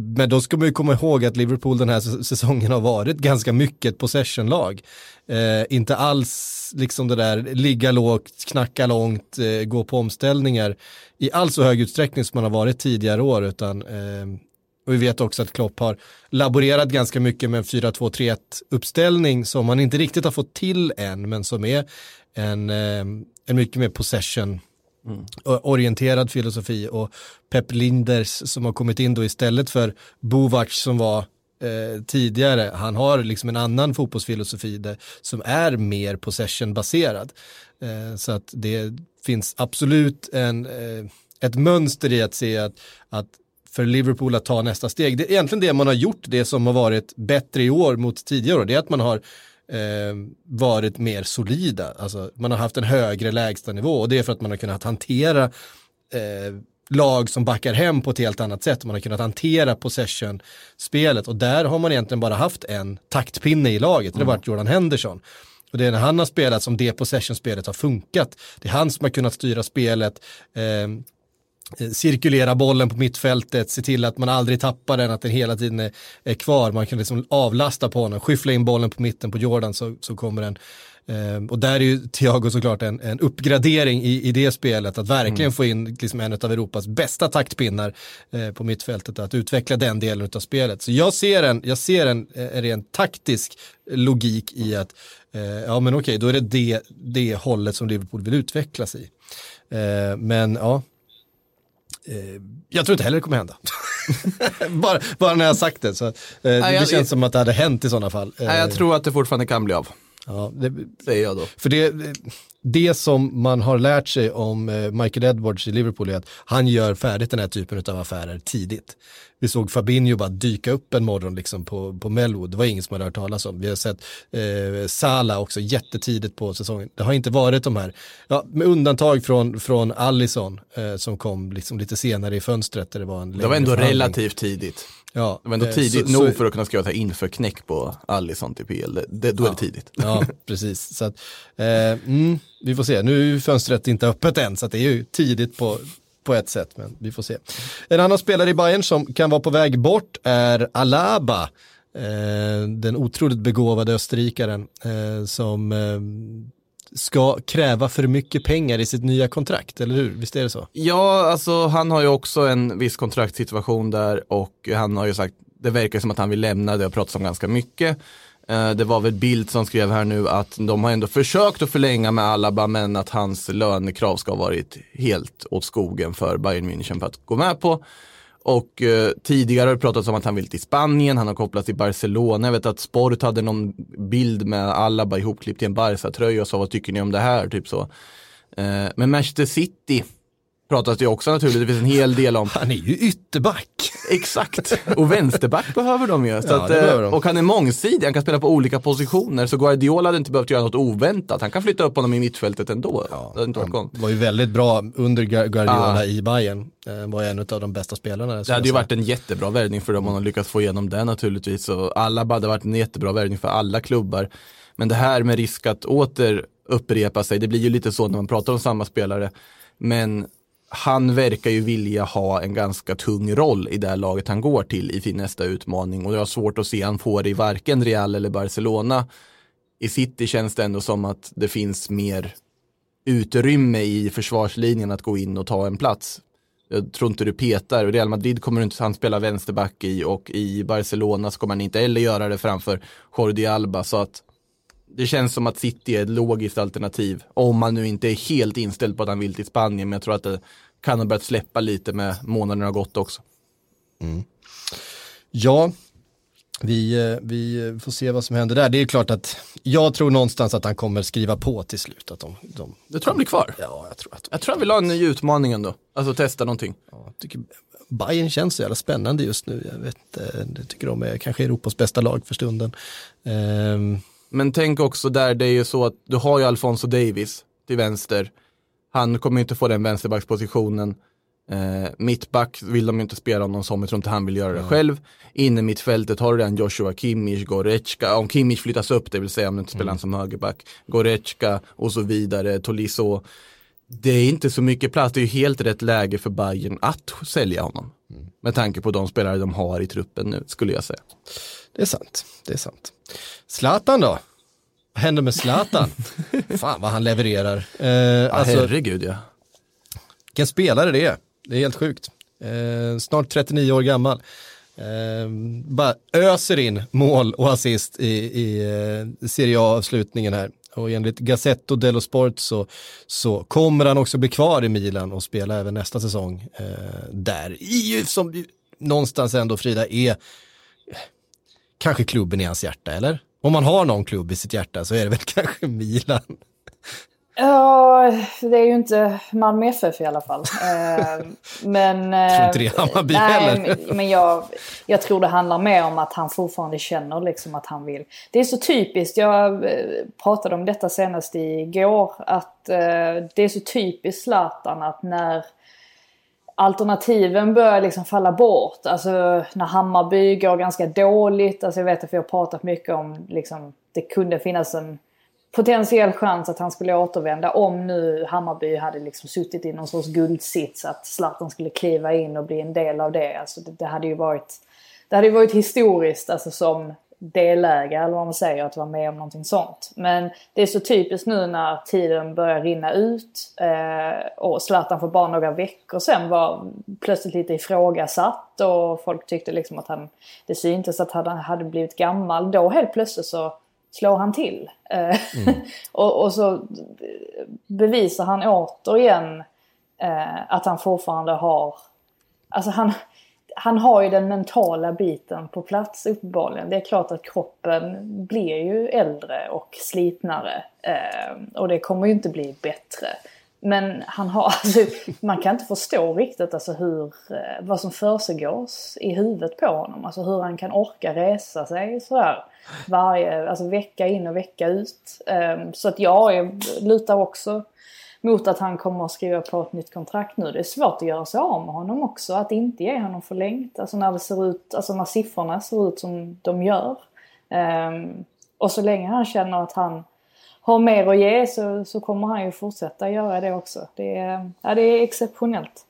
Men då ska man ju komma ihåg att Liverpool den här säsongen har varit ganska mycket ett possession-lag. Eh, inte alls liksom det där ligga lågt, knacka långt, eh, gå på omställningar i all så hög utsträckning som man har varit tidigare år, utan eh, och vi vet också att Klopp har laborerat ganska mycket med en 4-2-3-1 uppställning som man inte riktigt har fått till än, men som är en, eh, en mycket mer possession Mm. orienterad filosofi och Pep Linders som har kommit in då istället för Bovac som var eh, tidigare, han har liksom en annan fotbollsfilosofi där, som är mer possession-baserad. Eh, så att det finns absolut en, eh, ett mönster i att se att, att för Liverpool att ta nästa steg. Det är egentligen det man har gjort, det som har varit bättre i år mot tidigare år, det är att man har eh, varit mer solida. Alltså, man har haft en högre lägstanivå och det är för att man har kunnat hantera eh, lag som backar hem på ett helt annat sätt. Man har kunnat hantera possession-spelet och där har man egentligen bara haft en taktpinne i laget, det har varit Jordan Henderson. Och det är när han har spelat som det possession-spelet har funkat. Det är han som har kunnat styra spelet, eh, cirkulera bollen på mittfältet, se till att man aldrig tappar den, att den hela tiden är, kvar. Man kan liksom avlasta på honom, skyffla in bollen på mitten på Jordan så, så kommer den. Eh, och där är ju Thiago såklart en, en uppgradering i, i det spelet, att verkligen få in liksom en av Europas bästa taktpinnar eh, på mittfältet, att utveckla den delen av spelet. Så jag ser en, jag ser en, en rent taktisk logik i att, eh, ja men okej, då är det, det det hållet som Liverpool vill utvecklas i. Eh, men ja, Eh, jag tror inte heller det kommer hända. [LAUGHS] bara, bara när jag har sagt det. Så, eh, det, jag- det känns som att det hade hänt i sådana fall. Eh, Nej, jag tror att det fortfarande kan bli av, ja, det, säger jag då. för det, det som man har lärt sig om eh, Michael Edwards i Liverpool är att han gör färdigt den här typen av affärer tidigt. vi såg Fabinho bara dyka upp en morgon liksom på, på Melwood. Det var ingen som hade hört talas om. Vi har sett eh, Sala också jättetidigt på säsongen. Det har inte varit de här, ja, med undantag från, från Allison eh, som kom liksom lite senare i fönstret. Där det, var en Det var ändå förhandling. relativt tidigt. Ja, Det var ändå eh, tidigt så- nog så- för att kunna skriva så här inför knäck på Allison till PL. Det, det, då är det tidigt. Ja, [LAUGHS] precis. Så att, eh, mm, vi får se. Nu är fönstret inte öppet än, så det är ju tidigt på, på ett sätt, men vi får se. En annan spelare i Bayern som kan vara på väg bort är Alaba. Eh, den otroligt begåvade österrikaren eh, som eh, ska kräva för mycket pengar i sitt nya kontrakt, eller hur? Visst är det så? Ja, alltså han har ju också en viss kontraktssituation där och han har ju sagt, det verkar som att han vill lämna, det har pratats om ganska mycket. Eh, det var väl Bild som skrev här nu att de har ändå försökt att förlänga med Alaba men att hans lönekrav ska ha varit helt åt skogen för Bayern München för att gå med på. Och eh, tidigare har det pratats om att han vill till Spanien, han har kopplats till Barcelona. Jag vet att Sport hade någon bild med Alaba ihopklippt i en Barca-tröja och sa vad tycker ni om det här? Typ så. Eh, men Manchester City pratas det också naturligtvis, en hel del om. Han är ju ytterback. Exakt, och vänsterback behöver de ju. Så Ja, att, eh, de. Och han är mångsidig, han kan spela på olika positioner. Så Guardiola hade inte behövt göra något oväntat. Han kan flytta upp honom i mittfältet ändå. konstigt. Han var ju väldigt bra under Gu- Guardiola Ah. i Bayern. Eh, var en av de bästa spelarna. Det hade ju varit en jättebra värvning för dem om de lyckats få igenom det naturligtvis. Och alla hade varit en jättebra värvning för alla klubbar. Men det här med risk att åter upprepa sig, det blir ju lite så när man pratar om samma spelare. Men han verkar ju vilja ha en ganska tung roll i det laget han går till i sin nästa utmaning. Och jag har svårt att se han får det i varken Real eller Barcelona. I City känns det ändå som att det finns mer utrymme i försvarslinjen att gå in och ta en plats. Jag tror inte du petar. Real Madrid kommer inte han spela vänsterback i och i Barcelona så kommer han inte heller göra det framför Jordi Alba. Så att det känns som att City är ett logiskt alternativ. Om man nu inte är helt inställd på att han vill till Spanien. Men jag tror att det kan ha börjat släppa lite med månaderna har gått också. Ja, vi, eh, vi får se vad som händer där. Det är klart att jag tror någonstans att han kommer skriva på till slut. Att de, de, Jag tror han blir kvar. ja, jag tror att Jag tror han vill ha en ny utmaning ändå. Alltså testa någonting. ja, jag tycker Bayern känns så jävla spännande just nu. Jag vet, eh, jag tycker de är kanske Europas bästa lag för stunden. Ehm, Men tänk också där, det är ju så att du har ju Alfonso Davis till vänster. Han kommer ju inte få den vänsterbackspositionen. Eh, mittback vill de ju inte spela honom som, jag tror inte han vill göra det själv. Inne mittfältet har du redan Joshua Kimmich, Goretzka, om Kimmich flyttas upp, det vill säga om du inte spelar han som högerback, Goretzka och så vidare, Tolisso. Det är inte så mycket plats, det är ju helt rätt läge för Bayern att sälja honom. Med tanke på de spelare de har i truppen nu, skulle jag säga. det är sant, det är sant. Zlatan då? Vad händer med Zlatan? [LAUGHS] Fan vad han levererar. Eh, alltså, herregud ja. Vilken spelare det är. Det är helt sjukt. Eh, snart 39 år gammal. Eh, bara öser in mål och assist i, i eh, Serie A-avslutningen här. Och enligt Gazzetto dello Sport så, så kommer han också bli kvar i Milan och spela även nästa säsong eh, där. I, som någonstans ändå Frida är kanske klubben i hans hjärta, eller? Om man har någon klubb i sitt hjärta så är det väl [LAUGHS] kanske Milan. Ja, det är ju inte Malmö FF i alla fall. [LAUGHS] Eh, men... Jag tror eh, inte det är Hammarby nej, heller. Men, men jag, jag tror det handlar mer om att han fortfarande känner liksom att han vill. Det är så typiskt, jag eh, pratade om detta senast igår, att eh, det är så typiskt Zlatan att när alternativen börjar liksom falla bort. Alltså när Hammarby går ganska dåligt. Alltså jag vet att vi har pratat mycket om liksom det kunde finnas en potentiell chans att han skulle återvända om nu Hammarby hade liksom suttit i någon sorts guldsits att Zlatan skulle kliva in och bli en del av det. Alltså det, det hade ju varit det hade ju varit historiskt alltså som delägare eller vad man säger att vara med om någonting sånt. Men det är så typiskt nu när tiden börjar rinna ut eh, och Zlatan för bara några veckor sedan var plötsligt lite ifrågasatt och folk tyckte liksom att han, det syntes att han hade blivit gammal. Då helt plötsligt så slår han till. Eh, [LAUGHS] och, och så bevisar han återigen eh, att han fortfarande har, alltså han, han har ju den mentala biten på plats uppenbarligen. Det är klart att kroppen blir ju äldre och slitnare. Eh, och det kommer ju inte bli bättre. Men han har, [LAUGHS] alltså, man kan inte förstå riktigt alltså hur, eh, vad som försiggås i huvudet på honom. Alltså hur han kan orka resa sig sådär varje, alltså vecka in och vecka ut. Eh, Så att jag lutar också mot att han kommer att skriva på ett nytt kontrakt nu. Det är svårt att göra sig av med honom också. Att inte ge honom förlängt. Alltså när det ser ut, alltså när siffrorna ser ut som de gör. Ehm, och så länge han känner att han har mer att ge så, så kommer han ju fortsätta göra det också. Det är, ja, det är exceptionellt.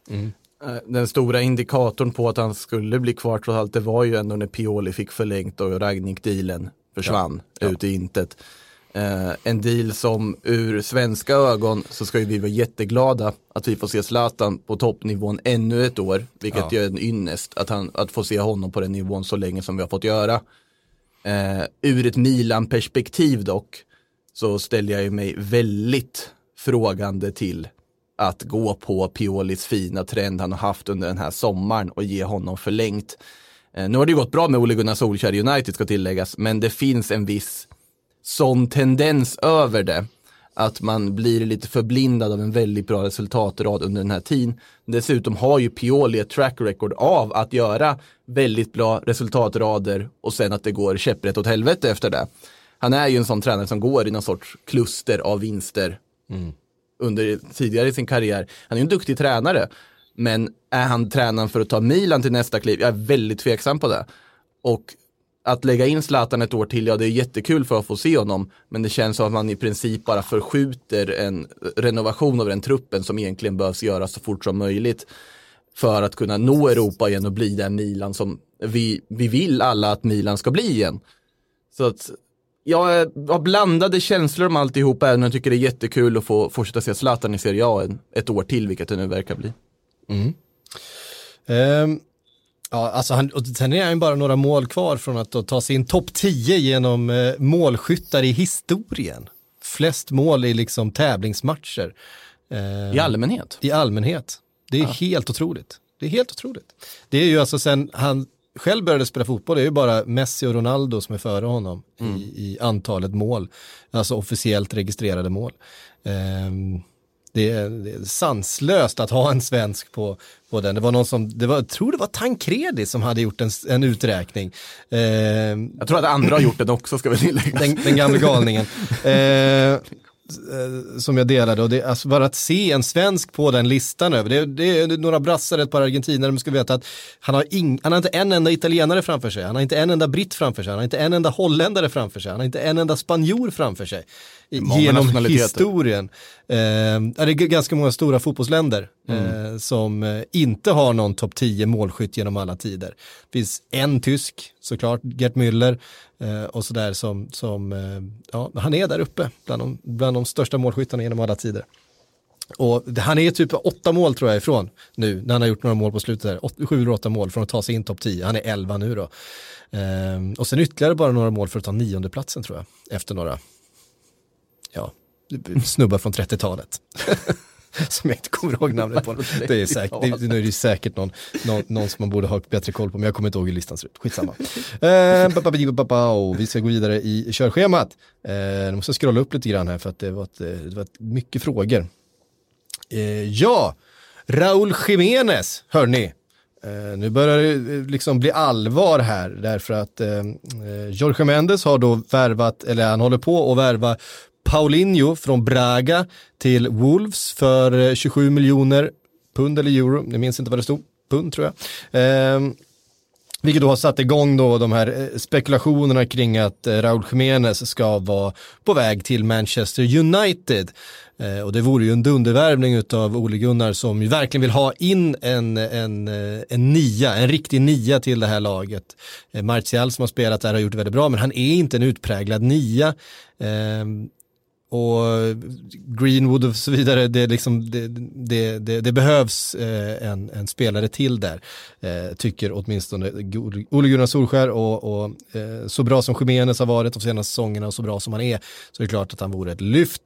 Eh, Den stora indikatorn på att han skulle bli kvar trots allt, det var ju ändå när Pioli fick förlängt och Ragnik-dealen försvann ut i intet. Eh, en deal som ur svenska ögon så ska ju vi vara jätteglada att vi får se Zlatan på toppnivån ännu ett år, vilket Ja. gör en ynnest att, han, att få se honom på den nivån så länge som vi har fått göra. Eh, ur ett Milan-perspektiv dock så ställer jag ju mig väldigt frågande till att gå på Piolis fina trend han har haft under den här sommaren och ge honom förlängt. Eh, nu har det gått bra med Ole Gunnar Solskjaer United ska tilläggas, men det finns en viss sån tendens över det. Att man blir lite förblindad av en väldigt bra resultatrad under den här tiden. Dessutom har ju Pioli ett track record av att göra väldigt bra resultatrader och sen att det går käpprätt åt helvete efter det. Han är ju en sån tränare som går i någon sorts kluster av vinster under tidigare i sin karriär. Han är ju en duktig tränare, men är han tränaren för att ta Milan till nästa kliv? Jag är väldigt tveksam på det. Och att lägga in Zlatan ett år till, ja det är jättekul för att få se honom, men det känns som att man i princip bara förskjuter en renovation av den truppen som egentligen behövs göras så fort som möjligt för att kunna nå Europa igen och bli den Milan som vi, vi vill alla att Milan ska bli igen. Så att jag har blandade känslor om alltihop även om jag tycker det är jättekul att få fortsätta se Zlatan i Serie A ett år till, vilket det nu verkar bli. Mm. Ehm, ja, alltså han, och sen är han ju bara några mål kvar från att ta sig in topp 10 genom eh, målskyttar i historien. Flest mål i liksom tävlingsmatcher. Ehm, I allmänhet. I allmänhet. Det är helt otroligt. Det är helt otroligt. Det är ju alltså sen han själv började spela fotboll, det är ju bara Messi och Ronaldo som är före honom i, i antalet mål. Alltså officiellt registrerade mål. Ehm, det, är, det är sanslöst att ha en svensk på, på den. Det var någon som, det var, jag tror det var Tancredi som hade gjort en, en uträkning. Ehm, Jag tror att andra har gjort det också, ska vi tillägga. den, den gamla galningen. [LAUGHS] Eh, eh, som jag delade och det, alltså bara att se en svensk på den listan över, det, det är några brassar, ett par argentinare, men ska veta att han har, ing, han har inte en enda italienare framför sig, han har inte en enda britt framför sig, han har inte en enda holländare framför sig, han har inte en enda spanjor framför sig. Många genom historien. Eh, det är ganska många stora fotbollsländer eh, som eh, inte har någon topp 10 målskytt genom alla tider. Det finns en tysk, såklart, Gert Müller, eh, och sådär som, som eh, ja, han är där uppe bland de, bland de största målskyttarna genom alla tider. Och det- han är typ åtta mål tror jag ifrån nu, när han har gjort några mål på slutet där. Åt, sju eller åtta mål från att ta sig in topp 10. Han är elva nu då. Ehm, och sen ytterligare bara några mål för att ta nionde platsen tror jag. Efter några, ja, snubbar från 30-talet. [LAUGHS] [LAUGHS] som jag inte kommer ihåg namnet på. [LAUGHS] Det är säkert, det, nu är det säkert någon, någon, någon som man borde ha bättre koll på, men jag kommer inte ihåg hur listan ser ut. Skitsamma. Eh, och vi ska gå vidare i körschemat. Eh, nu måste jag scrolla upp lite grann här för att det var, ett, eh, det var ett, mycket frågor. Eh, ja, Raúl Jiménez, hörni. Eh, nu börjar det liksom bli allvar här därför att eh, Jorge Mendes har då värvat, eller han håller på att värva Paulinho från Braga till Wolves för eh, 27 miljoner pund eller euro, jag minns inte vad det stod, pund tror jag. Eh, vilket då har satt igång då de här eh, spekulationerna kring att Raul Raúl Jiménez ska vara på väg till Manchester United. Eh, och det vore ju en dundervärvning av Ole Gunnar som ju verkligen vill ha in en, en, en nia, en riktig nia till det här laget. Eh, Martial som har spelat där har gjort det väldigt bra men han är inte en utpräglad nia. Ehm, och Greenwood och så vidare, det, liksom, det, det, det, det behövs eh, en, en spelare till där, eh, tycker åtminstone Go- Ole Gunnar Solskär och, och eh, så bra som Jiménez har varit de senaste säsongerna och så bra som han är, så är det klart att han vore ett lyft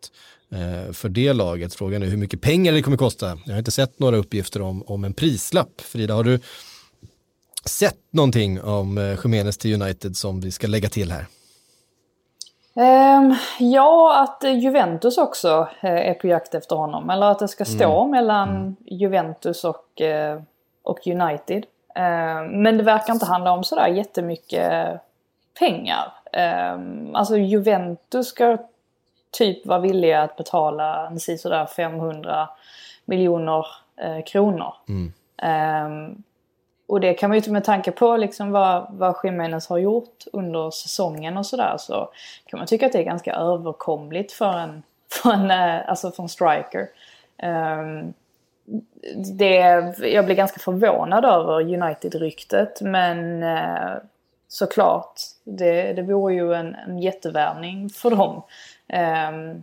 för det laget. Frågan är hur mycket pengar det kommer kosta. Jag har inte sett några uppgifter om, om en prislapp. Frida, har du sett någonting om Khemenez Jiménez till United som vi ska lägga till här? Ehm, ja, att Juventus också eh, är på jakt efter honom. Eller att det ska stå mellan Juventus och, eh, och United. Ehm, men det verkar inte handla om sådär jättemycket pengar. Ehm, alltså Juventus ska typ vara villiga att betala sådär 500 miljoner eh, kronor. Ehm, och det kan man ju med tanke på liksom vad, vad Jiménez har gjort under säsongen och sådär så kan man tycka att det är ganska överkomligt för en, [LAUGHS] för en, eh, alltså för en striker. Um, det, jag blir ganska förvånad över United-ryktet men uh, såklart, det, det vore ju en, en jättevärvning för dem. Um,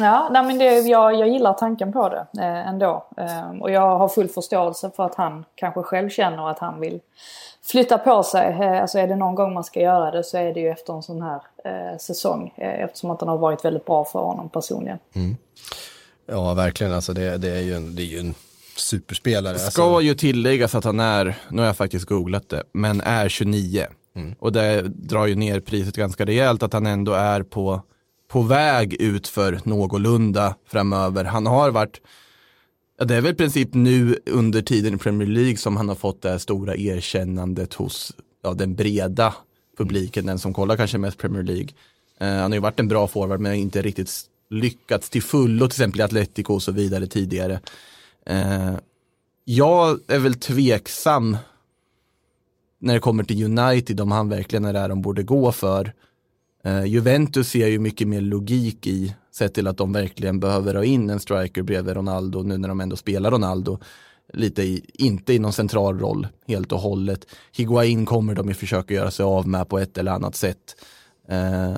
Ja, nej men det, jag, jag gillar tanken på det eh, ändå. Eh, och jag har full förståelse för att han kanske själv känner att han vill flytta på sig. Eh, alltså är det någon gång man ska göra det så är det ju efter en sån här eh, säsong. Eh, eftersom att den har varit väldigt bra för honom personligen. Ja, verkligen. Alltså det, det, är, ju en, det är ju en superspelare. Ska Alltså, ju tilläggas att han är, nu har jag faktiskt googlat det, men är 29. Och det drar ju ner priset ganska rejält att han ändå är på, på väg ut för någorlunda framöver. Han har varit, ja, det är väl i princip nu under tiden i Premier League som han har fått det här stora erkännandet hos ja, den breda publiken, den som kollar kanske mest Premier League. Eh, han har ju varit en bra forward men inte riktigt lyckats till fullo, till exempel i Atletico och så vidare tidigare. Eh, jag är väl tveksam när det kommer till United om han verkligen är där de borde gå för. Eh, Juventus ser ju mycket mer logik i, sett till att de verkligen behöver ha in en striker bredvid Ronaldo nu när de ändå spelar Ronaldo. Lite i, inte i någon central roll helt och hållet. Higuain kommer de ju försöka göra sig av med på ett eller annat sätt. Eh,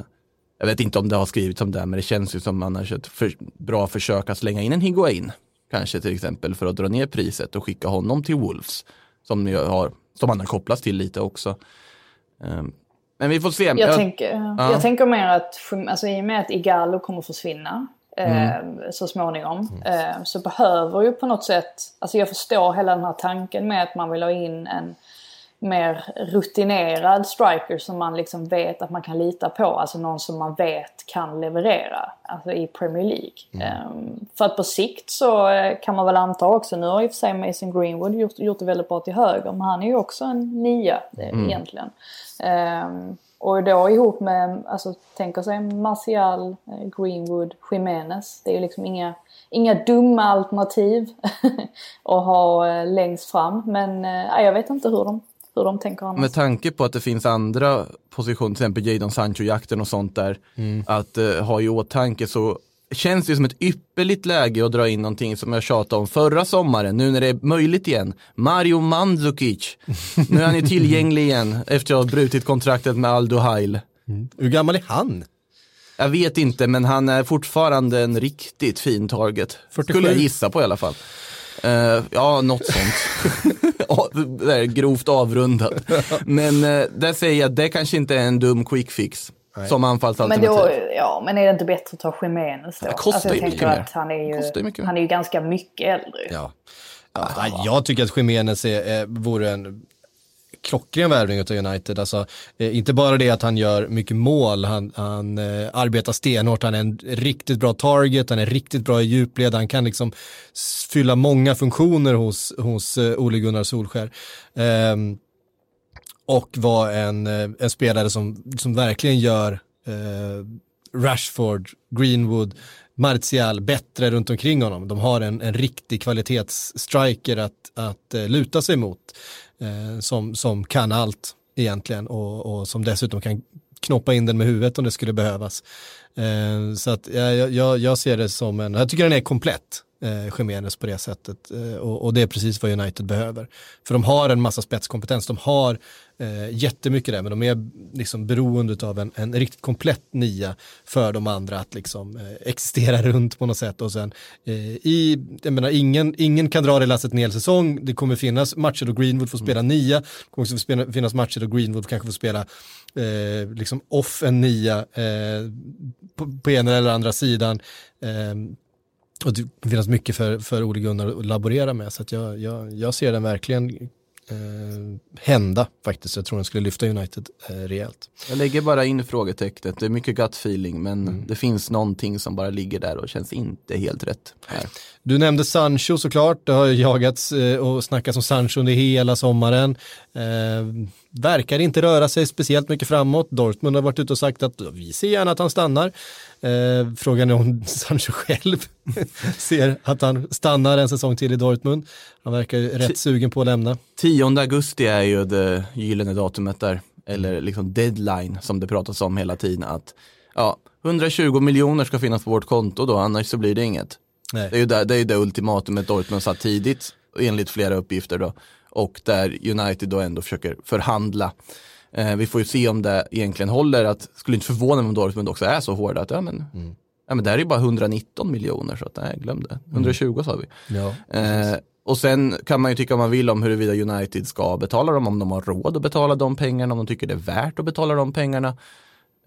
jag vet inte om det har skrivits om det, men det känns ju som annars ett för, bra försök att slänga in en Higuain. Kanske till exempel för att dra ner priset och skicka honom till Wolves. Som, har, som han har kopplats till lite också. Eh, men vi får se. Jag, Jag- tänker, ja. jag tänker mer att alltså, i och med att Igalo kommer försvinna Mm. eh, så småningom eh, så behöver ju på något sätt, alltså jag förstår hela den här tanken med att man vill ha in en mer rutinerad striker som man liksom vet att man kan lita på. Alltså någon som man vet kan leverera alltså i Premier League. Ehm, för att på sikt så eh, kan man väl anta också, nu har och för sig Mason Greenwood gjort, gjort det väldigt bra till höger, men han är ju också en nia eh, egentligen. Ehm, och då ihop med, alltså tänker sig Martial, eh, Greenwood, Jimenez. Det är ju liksom inga, inga dumma alternativ [LAUGHS] att ha längst fram. Men eh, jag vet inte hur de, hur de tänker annars. Med tanke på att det finns andra positioner, till exempel Jadon Sancho-jakten och sånt där, att eh, ha i åtanke så känns det som ett ypperligt läge att dra in någonting som jag tjatade om förra sommaren, nu när det är möjligt igen. Mario Mandzukic. [LAUGHS] Nu är han ju tillgänglig igen efter att ha brutit kontraktet med Aldo Heil. hur gammal är han? Jag vet inte, men han är fortfarande en riktigt fin target. 47. Skulle jag gissa på i alla fall. Eh, ja, något sånt. [LAUGHS] Grovt avrundat. Men uh, där säger jag, det kanske inte är en dum quick fix som Men, anfallsalternativ. då, ja, men är det inte bättre att ta Jimenez då? Det kostar alltså, jag ju mycket mer. han är ju mycket mer. han är ju ganska mycket äldre. Ja. Ja, jag tycker att är, är, vore en klockren värvning av United. Alltså, eh, inte bara det att han gör mycket mål, han, han eh, arbetar stenhårt, han är en riktigt bra target, han är riktigt bra i djupled, han kan liksom fylla många funktioner hos, hos eh, Ole Gunnar Solskär. Eh, och var en, eh, en spelare som, som verkligen gör eh, Rashford, Greenwood, Martial bättre runt omkring honom. De har en, en riktig kvalitetsstriker att, att eh, luta sig mot eh, som, som kan allt egentligen och, och som dessutom kan knoppa in den med huvudet om det skulle behövas. Eh, så att jag, jag, jag ser det som en, jag tycker den är komplett. Eh, Jiménez på det sättet eh, och, och det är precis vad United behöver. För de har en massa spetskompetens, de har eh, jättemycket där men de är liksom beroende av en, en riktigt komplett nia för de andra att liksom eh, existera [LAUGHS] runt på något sätt och sen eh, i, jag menar ingen, ingen kan dra det lasset en hel säsong, det kommer finnas matcher då Greenwood får spela nia, det kommer också spela, finnas matcher då Greenwood kanske får spela eh, liksom off en nia eh, på, på ena eller andra sidan. Och det finns mycket för, för Ole Gunnar att laborera med så att jag, jag, jag ser den verkligen eh, hända faktiskt. Jag tror den skulle lyfta United eh, rejält. Jag lägger bara in frågetecknet, det är mycket gut feeling men det finns någonting som bara ligger där och känns inte helt rätt. Här. Du nämnde Sancho såklart, det har jagats eh, och snackats om Sancho under hela sommaren. Eh, verkar inte röra sig speciellt mycket framåt. Dortmund har varit ute och sagt att vi ser gärna att han stannar. Eh, frågan är om [LAUGHS] Sancho själv [LAUGHS] ser att han stannar en säsong till i Dortmund. Han verkar ju rätt sugen på att lämna. 10 augusti är ju det gyllene datumet där, eller liksom deadline som det pratas om hela tiden att ja, 120 miljoner ska finnas på vårt konto då, annars så blir det inget. Nej. Det är ju det, det, är det ultimatumet Dortmund satt tidigt, enligt flera uppgifter då. Och där United då ändå försöker förhandla. Eh, vi får ju se om det egentligen håller, att skulle inte förvåna mig om Dortmund också är så hårda att ja men, ja, men det här är ju bara 119 miljoner så att nej, glöm det. 120 sa vi. Ja, Eh, och sen kan man ju tycka vad man vill om huruvida United ska betala dem, om de har råd att betala de pengarna, om de tycker det är värt att betala de pengarna.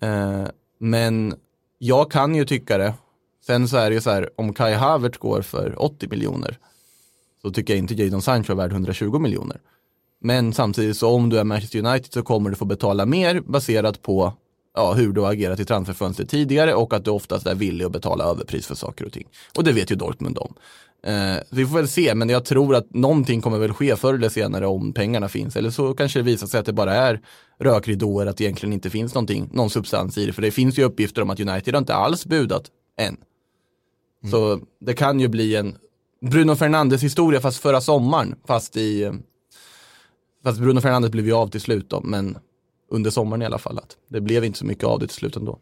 Eh, men jag kan ju tycka det. Sen så är det ju så här, om Kai Havertz går för 80 miljoner så tycker jag inte Jadon Sancho är värd 120 miljoner. Men samtidigt så om du är Manchester United så kommer du få betala mer baserat på ja, hur du har agerat i transferfönstret tidigare och att du oftast är villig att betala överpris för saker och ting. Och det vet ju Dortmund om. Eh, vi får väl se, men jag tror att någonting kommer väl ske förr eller senare om pengarna finns. Eller så kanske det visar sig att det bara är rökridåer, att det egentligen inte finns någonting, någon substans i det. För det finns ju uppgifter om att United har inte alls budat än. Så det kan ju bli en Bruno Fernandes historia fast förra sommaren, fast i Fast Bruno Fernandes blev ju av till slut då, men under sommaren i alla fall. Att det blev inte så mycket av det till slut ändå.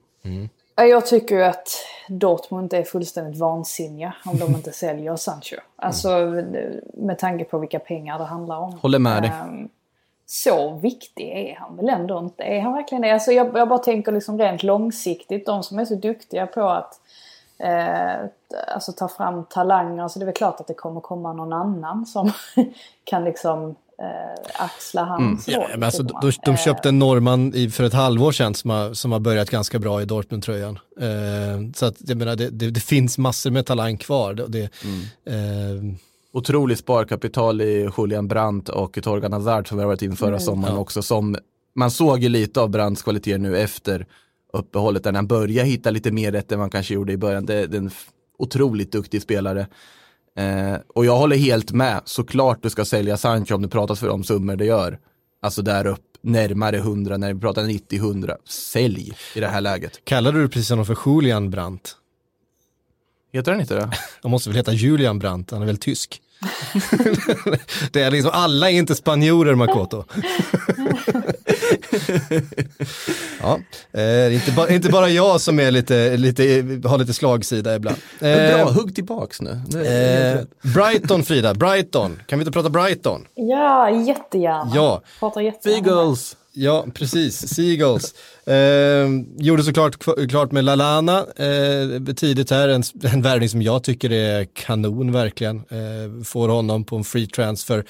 Ja, Jag tycker ju att Dortmund är fullständigt vansinniga om de inte säljer Sancho. Alltså med tanke på vilka pengar det handlar om. Håller med dig. Ehm, Så viktig är han väl ändå inte? Är han verkligen det? Alltså jag, jag bara tänker liksom rent långsiktigt, de som är så duktiga på att eh, alltså ta fram talanger, så det är väl klart att det kommer komma någon annan som [LAUGHS] kan liksom eh, axla hans roll. Ja, men alltså, tycker de, de Eh, köpte en norrman i, för ett halvår sedan som har, som har börjat ganska bra i Dortmund-tröjan. Eh, så att, jag menar, det, det, det finns massor med talang kvar. Det, det, eh, Otroligt sparkapital i Julian Brandt och Torgan Hazard som vi har varit in förra sommaren också. Som, man såg ju lite av Brandts kvaliteter nu efter uppehållet där han börjar hitta lite mer rätt än man kanske gjorde i början. Det, det är en otroligt duktig spelare. Eh, och jag håller helt med, såklart du ska sälja Sancho om det pratas för de summor det gör. Alltså där upp, närmare 100, när vi pratar 90-100. Sälj i det här läget. kallade du precis honom för Julian Brandt? Heter han inte det? [LAUGHS] Han måste väl heta Julian Brandt, han är väl tysk? [LAUGHS] det är liksom, alla är inte spanjorer Makoto. [LAUGHS] ja, eh, inte, ba, inte bara jag som är lite, lite, har lite slagsida ibland. Eh, Bra, hugg tillbaks nu. Det är helt eh. Brighton Frida, Brighton, kan vi inte prata Brighton? Ja, jättegärna. Ja. Pratar jättegärna. Seagulls. Ja, precis. Seagulls. Eh, gjorde såklart klart med Lalana eh, tidigt här, en, [LAUGHS] en värvning som jag tycker är kanon verkligen. Eh, får honom på en free transfer.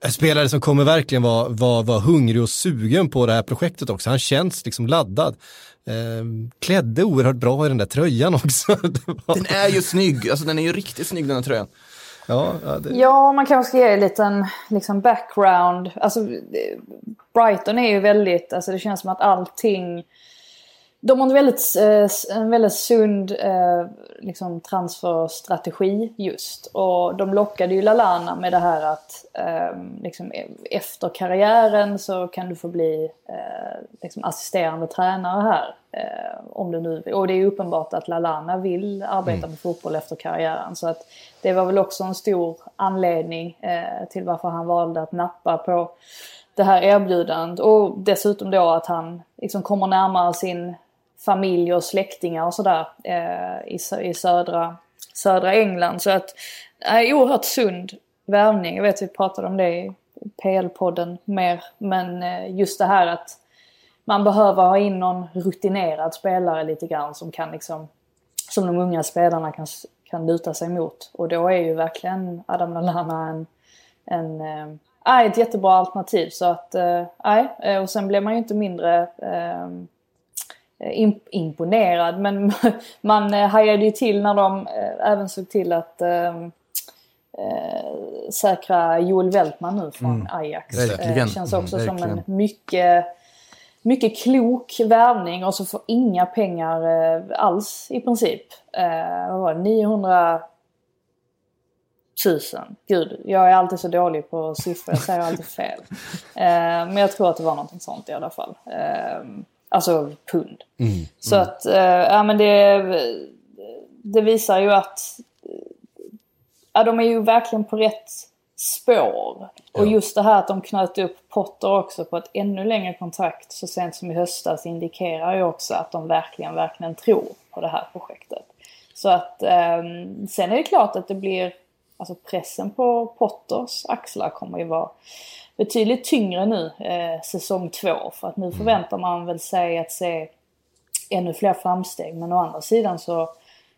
En spelare som kommer verkligen vara var, var hungrig och sugen på det här projektet också. Han känns liksom laddad. Eh, klädde oerhört bra i den där tröjan också. [LAUGHS] Var- Den är ju snygg, alltså den är ju riktigt snygg den här tröjan ja, ja, det, Ja, man kanske ska ge en liten liksom, background. Alltså, Brighton är ju väldigt, alltså det känns som att allting... De har en väldigt, eh, en väldigt sund eh, liksom, transferstrategi just. Och de lockade ju Lalana med det här att eh, liksom, efter karriären så kan du få bli liksom, assisterande tränare här. Eh, om du nu, och det är uppenbart att Lalana vill arbeta med fotboll efter karriären. Så att det var väl också en stor anledning eh, till varför han valde att nappa på det här erbjudandet. Och dessutom då att han liksom kommer närmare sin familj och släktingar och sådär eh, i, i södra, södra England. Så att, eh, oerhört sund värvning. Jag vet vi pratade om det i PL-podden mer. Men eh, just det här att man behöver ha in någon rutinerad spelare lite grann som kan liksom, som de unga spelarna kan, kan luta sig mot. Och då är ju verkligen Adam Lallana en, en nej, ett jättebra alternativ. Så att, eh, nej, eh, och sen blev man ju inte mindre imp- imponerad. Men [LAUGHS] man hajade ju till när de även såg till att eh, säkra Joel Weltman nu från Ajax. verkligen. Känns också Mm, som en verkligen. mycket, mycket klok värvning och så får inga pengar eh, alls i princip. Eh, vad var det? 900 tusen. Gud, jag är alltid så dålig på siffror. Jag säger alltid fel. [LAUGHS] Eh, men jag tror att det var någonting sånt i alla fall. Eh, alltså pund. Så att, eh, ja men det, det visar ju att ja, de är ju verkligen på rätt spår. Och just det här att de knöt upp Potter också på ett ännu längre kontrakt så sent som i höstas indikerar ju också att de verkligen, verkligen tror på det här projektet. Så att ehm, sen är det klart att det blir, alltså pressen på Potters axlar kommer ju vara betydligt tyngre nu eh, säsong två. För att nu förväntar man väl sig att se ännu fler framsteg. Men å andra sidan så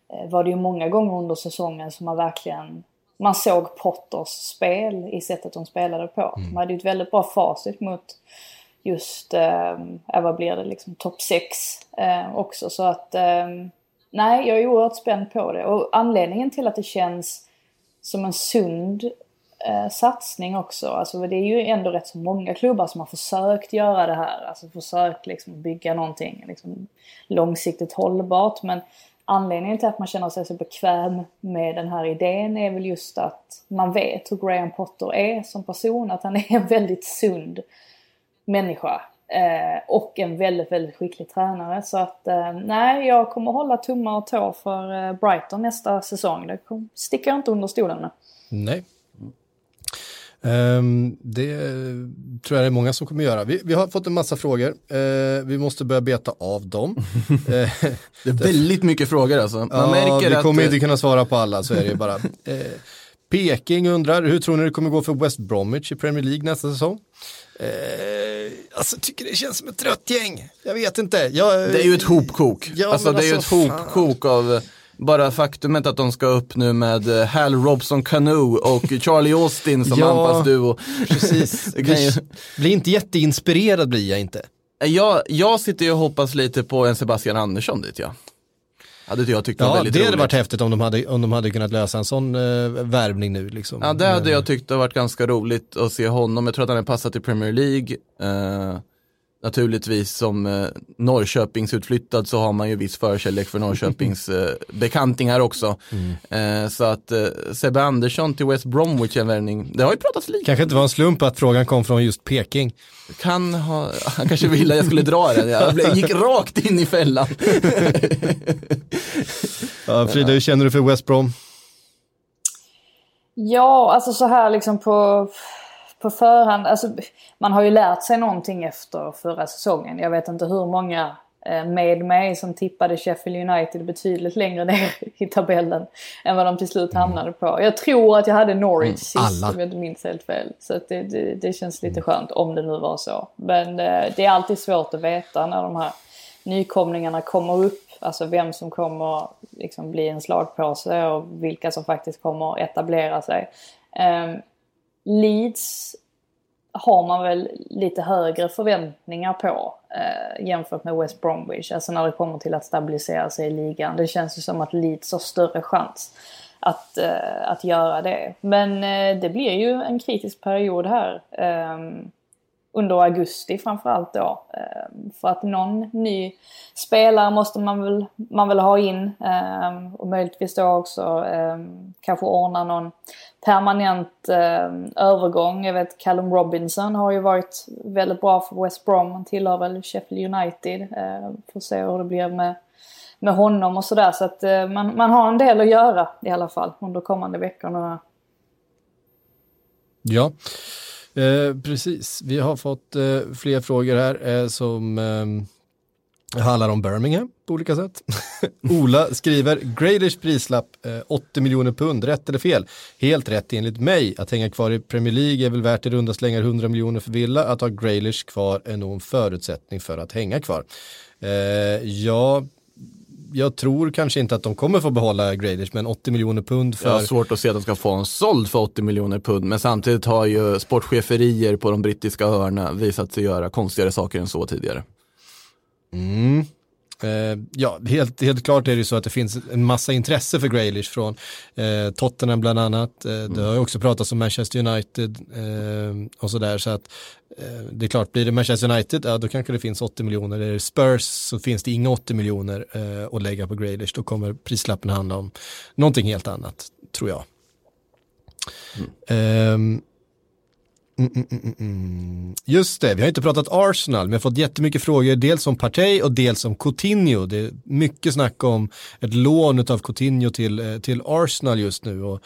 eh, var det ju många gånger under säsongen som man verkligen man såg Potters spel i sättet de spelade på. De hade ju ett väldigt bra facit mot just, eh, vad blir det, liksom topp 6 eh, också. Så att, eh, nej, jag är oerhört spänd på det. Och anledningen till att det känns som en sund eh, satsning också. Alltså det är ju ändå rätt så många klubbar som har försökt göra det här. Alltså försökt liksom bygga någonting liksom långsiktigt hållbart. Men anledningen till att man känner sig så bekväm med den här idén är väl just att man vet hur Graham Potter är som person. Att han [LAUGHS] är en väldigt sund människa. Eh, och en väldigt, väldigt skicklig tränare. Så att eh, nej, jag kommer hålla tummar och tår för eh, Brighton nästa säsong. Det sticker jag inte under stolen med. Nej. Ehm, det tror jag det är många som kommer göra. Vi, vi har fått en massa frågor. Eh, vi måste börja beta av dem. [LAUGHS] Eh, Det är väldigt mycket frågor alltså. Man ja, märker vi att... kommer eh, inte kunna svara på alla, så är det bara. [LAUGHS] Peking undrar, hur tror ni det kommer gå för West Bromwich i Premier League nästa säsong? Eh, alltså, tycker det känns som ett trött gäng. Jag vet inte. Jag, Det är ju ett hopkok. Ja, alltså det är ju alltså, ett hopkok av eh, bara faktumet att de ska upp nu med eh, Hal Robson Canoe och Charlie Austin som [LAUGHS] Ja, anfallsduo. Precis. [LAUGHS] Det ju- blir, inte jätteinspirerad blir jag inte. jag, jag sitter ju och hoppas lite på en Sebastian Andersson dit ja. Hade jag tyckt var Ja, väldigt det hade varit häftigt om de hade, om de hade kunnat lösa en sån uh, värvning nu. Liksom. Ja, det hade Men- jag tyckt har varit ganska roligt att se honom. Jag tror att han är passat i Premier League. Eh, naturligtvis som eh, Norrköpings utflyttad så har man ju viss förkärlek för Norrköpings [LAUGHS] eh, bekantingar också. Eh, så att eh, Sebbe Andersson till West Bromwich en värvning. Det har ju pratats lite. Kanske inte var en slump att frågan kom från just Peking. Kan ha, han kanske ville att jag skulle dra den. Jag blev- gick rakt in i fällan. [LAUGHS] Ja, Frida, hur känner du för West Brom? Ja, alltså så här liksom på, på förhand. Alltså, man har ju lärt sig någonting efter förra säsongen. Jag vet inte hur många eh, med mig som tippade Sheffield United betydligt längre ner [LAUGHS] i tabellen än vad de till slut hamnade på. Jag tror att jag hade Norwich sist alla. om jag inte minns helt fel. Så det, det, det känns lite skönt om det nu var så. Men eh, det är alltid svårt att veta när de här nykomlingarna kommer upp. Alltså vem som kommer liksom bli en slagpåse och vilka som faktiskt kommer etablera sig. Leeds har man väl lite högre förväntningar på eh, jämfört med West Bromwich. Alltså när det kommer till att stabilisera sig i ligan. Det känns ju som att Leeds har större chans att, eh, att göra det. Men eh, det blir ju en kritisk period här. Ehm, under augusti framförallt då. Eh, För att någon ny spelare måste man väl, man väl ha in. eh, Och möjligtvis då också eh, kanske ordna någon permanent eh, övergång. Jag vet Callum Robinson har ju varit väldigt bra för West Brom. Han tillhör väl Sheffield United. Eh, Får se hur det blir med, med honom och sådär. Så att eh, man, man har en del att göra i alla fall under kommande veckorna. Ja, eh, precis. Vi har fått eh, fler frågor här eh, som ehm, det handlar om Birmingham på olika sätt. [LAUGHS] Ola skriver, Grealish prislapp eh, 80 miljoner pund, rätt eller fel? Helt rätt enligt mig. Att hänga kvar i Premier League är väl värt i runda slängar 100 miljoner för Villa. Att ha Grealish kvar är nog en förutsättning för att hänga kvar. Eh, ja, jag tror kanske inte att de kommer få behålla Grealish, men 80 miljoner pund Jag har för... svårt att se att de ska få en såld för 80 miljoner pund, men samtidigt har ju sportcheferier på de brittiska öarna visat sig göra konstigare saker än så tidigare. Mm. Eh, ja, helt, helt klart är det så att det finns en massa intresse för Grealish från eh, Tottenham bland annat. Eh, Det har ju också pratats om Manchester United eh, och sådär. Så att eh, det är klart, blir det Manchester United, ja då kanske det finns 80 miljoner. Är det Spurs så finns det inga 80 miljoner eh, att lägga på Grealish. Då kommer prislappen handla om någonting helt annat, tror jag. Ehm, Mm, mm, mm, mm. Just det, vi har inte pratat Arsenal, men vi har fått jättemycket frågor, dels om Partey och dels om Coutinho. Det är mycket snack om ett lån av Coutinho till, eh, till Arsenal just nu. Och,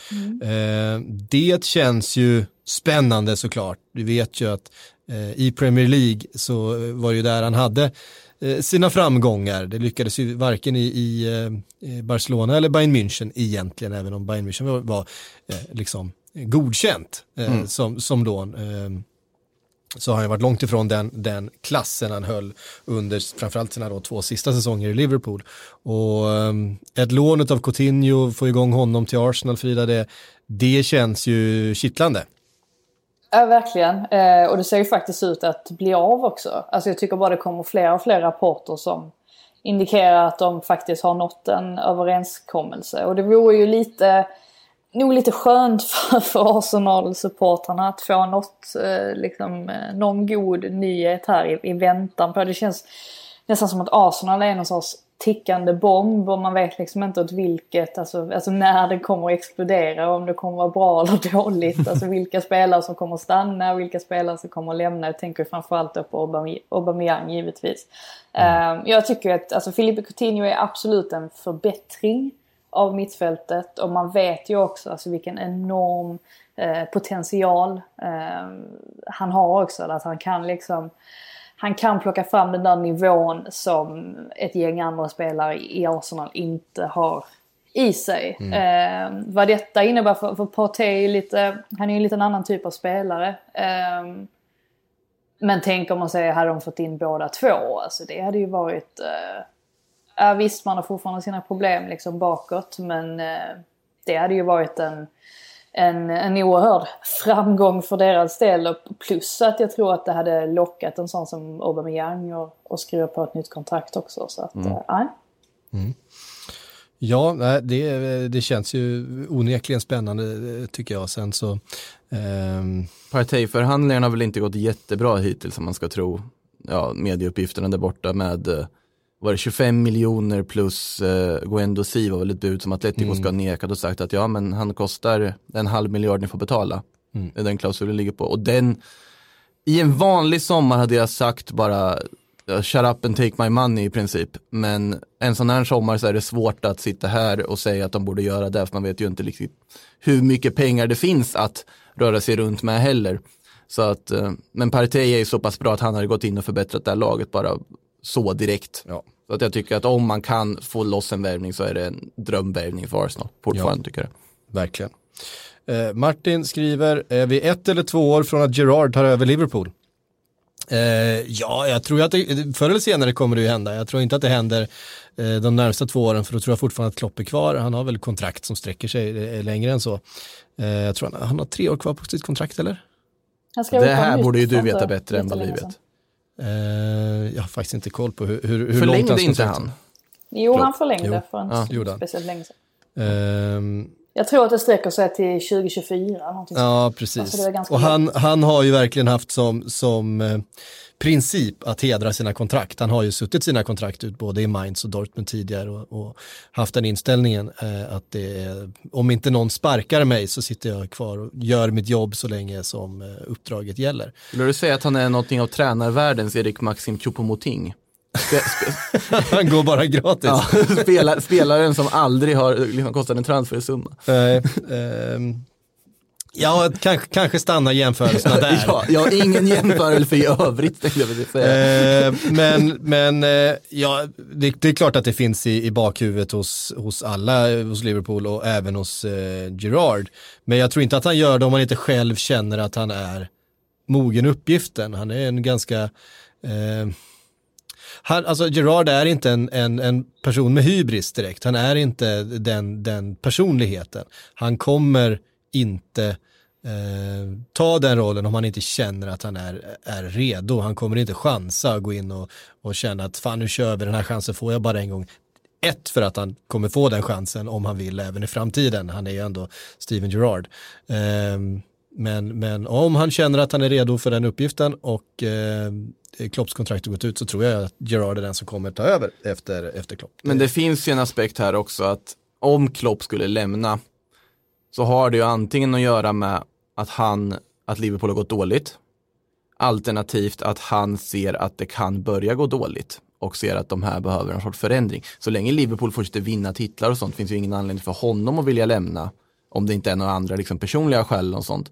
eh, det känns ju spännande såklart. Vi vet ju att eh, i Premier League så var det ju där han hade eh, sina framgångar. Det lyckades ju varken i, i eh, Barcelona eller Bayern München egentligen, även om Bayern München var, var eh, liksom godkänt eh, som, som lån. Eh, så har han varit långt ifrån den, den klassen han höll under framförallt sina då två sista säsonger i Liverpool. Och eh, ett lån av Coutinho, få igång honom till Arsenal, Frida, det, det känns ju kittlande. Ja, verkligen. Eh, och det ser ju faktiskt ut att bli av också. Alltså jag tycker bara det kommer fler och fler rapporter som indikerar att de faktiskt har nått en överenskommelse. Och det vore ju lite, nog lite skönt för, för Arsenal-supportrarna att få något, eh, liksom, eh, någon god nyhet här i, i väntan på. Det känns nästan som att Arsenal är någon sorts tickande bomb och man vet liksom inte åt vilket, alltså, alltså när det kommer att explodera, om det kommer att vara bra eller dåligt, alltså [LAUGHS] vilka spelare som kommer att stanna, vilka spelare som kommer att lämna. Jag tänker framförallt då på Aubame- Aubameyang givetvis. Eh, jag tycker att alltså, Filipe Coutinho är absolut en förbättring av mittfältet och man vet ju också alltså, vilken enorm eh, potential eh, han har också. Att han kan liksom han kan plocka fram den där nivån som ett gäng andra spelare i Arsenal inte har i sig. Eh, vad detta innebär för, för Partey är lite, han är ju en liten annan typ av spelare. Eh, men tänk om man säger, hade de fått in båda två? Alltså det hade ju varit... Eh, ja, visst, man har fortfarande sina problem liksom bakåt, men eh, det hade ju varit en, en, en oerhörd [LAUGHS] framgång för deras del. Och Plus att jag tror att det hade lockat en sån som Aubameyang och, och skriva på ett nytt kontrakt också. Så att, eh, nej. Ja, det, det känns ju onekligen spännande eh, tycker jag. Sen så, ehm, Partey-förhandlingarna har väl inte gått jättebra hittills om man ska tro ja, medieuppgifterna där borta med eh, var det 25 miljoner plus eh, Guendo Si var väl ett bud som Atletico ska ha nekat och sagt att ja men han kostar en halv miljard ni får betala. Är den klausulen ligger på. Och den, i en vanlig sommar hade jag sagt bara shut up and take my money i princip. Men en sån här sommar så är det svårt att sitta här och säga att de borde göra det för man vet ju inte riktigt hur mycket pengar det finns att röra sig runt med heller. Så att, eh, men Partey är ju så pass bra att han hade gått in och förbättrat det här laget bara så direkt. Ja. Så att jag tycker att om man kan få loss en värvning så är det en drömvärvning för Arsenal. Fortfarande tycker jag. verkligen. Eh, Martin skriver, är vi ett eller två år från att Gerard tar över Liverpool? Eh, ja, jag tror att det, förr eller senare kommer det ju hända. Jag tror inte att det händer eh, de närmsta två åren för då tror jag fortfarande att Klopp är kvar. Han har väl kontrakt som sträcker sig eh, längre än så. Eh, jag tror han, han har tre år kvar på sitt kontrakt eller? Det här borde ju du veta bättre än vad vi vet. Eh, jag har faktiskt inte koll på hur, hur, hur långt Förlängde hans inte han? Jo, han förlängde Jo. för inte Ja, han. speciellt länge sedan. Jag tror att det sträcker sig till 2024. Någonting sånt. Ja, Alltså, precis. ganska och han, han har ju verkligen haft som, som eh, princip att hedra sina kontrakt. Han har ju suttit sina kontrakt ut både i Mainz och Dortmund tidigare och, och haft den inställningen eh, att det är, om inte någon sparkar mig så sitter jag kvar och gör mitt jobb så länge som eh, uppdraget gäller. Skulle du säga att han är någonting av tränarvärldens Erik Maxim Choupo-Moting? [LAUGHS] Han går bara gratis. ja, spelar, spelaren som aldrig har liksom, kostat en transfersumma. Nej, ehm, Ja, kanske, kanske stannar jämförelserna [LAUGHS] där. ja, jag har ingen jämförelse i övrigt tänkte jag säga. Eh, men men eh, ja, det, det är klart att det finns i, i bakhuvudet hos, hos alla hos Liverpool och även hos eh, Gerard. Men jag tror inte att han gör det om han inte själv känner att han är mogen uppgiften. Han är en ganska eh, han, alltså Gerard är inte en, en, en person med hybris direkt. Han är inte den, den personligheten. Han kommer inte eh, ta den rollen om han inte känner att han är, är redo. Han kommer inte chansa att gå in och, och känna att fan nu kör vi, den här chansen får jag bara en gång. Ett för att han kommer få den chansen om han vill även i framtiden. Han är ju ändå Steven Gerrard. Eh, men, men om han känner att han är redo för den uppgiften och eh, Klopps kontrakt har gått ut så tror jag att Gerard är den som kommer ta över efter, efter Klopp. Men det finns ju en aspekt här också att om Klopp skulle lämna så har det ju antingen att göra med att han, att Liverpool har gått dåligt. Alternativt att han ser att det kan börja gå dåligt och ser att de här behöver en sorts förändring. Så länge Liverpool fortsätter vinna titlar och sånt finns ju ingen anledning för honom att vilja lämna. Om det inte är några andra liksom, personliga skäl och sånt.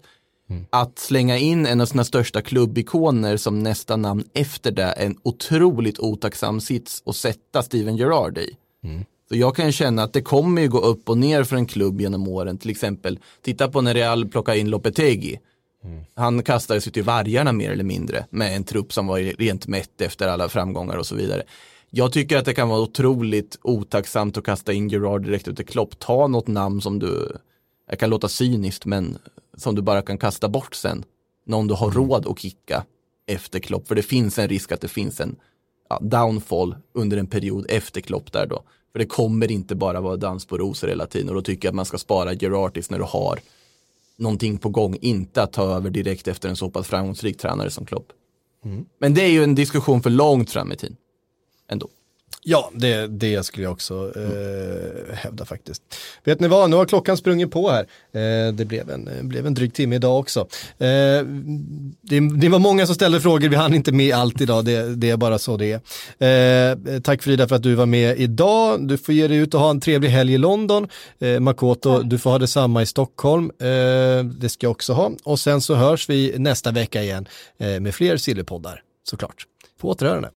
Mm. Att slänga in en av sina största klubbikoner som nästa namn efter det är en otroligt otacksam sits att sätta Steven Gerrard i. Mm. Så jag kan känna att det kommer ju gå upp och ner för en klubb genom åren. Till exempel, titta på när Real plockade in Lopetegi. Mm. Han kastades ju till vargarna mer eller mindre med en trupp som var rent mätt efter alla framgångar och så vidare. Jag tycker att det kan vara otroligt otacksamt att kasta in Gerard direkt efter Klopp. Ta något namn som du, jag kan låta cyniskt, men som du bara kan kasta bort sen. Någon du har mm. råd att kicka efter Klopp. För det finns en risk att det finns en ja, downfall under en period efter Klopp där då. För det kommer inte bara vara dans på rosor hela tiden och då tycker jag att man ska spara Gerardis när du har någonting på gång, inte att ta över direkt efter en så pass framgångsrik tränare som Klopp. Mm. Men det är ju en diskussion för långt fram i tiden. Ändå. Ja, det, det skulle jag också eh, hävda faktiskt. Vet ni vad, nu har klockan sprungit på här. Eh, det blev en, blev en dryg timme idag också. Eh, det, det, var många som ställde frågor, vi hann inte med allt idag, det, det är bara så det är. Eh, tack Frida för att du var med idag. Du får ge dig ut och ha en trevlig helg i London. Eh, Makoto, du får ha detsamma i Stockholm. Eh, det ska jag också ha. Och sen så hörs vi nästa vecka igen eh, med fler Silverpoddar, såklart. På återhörande.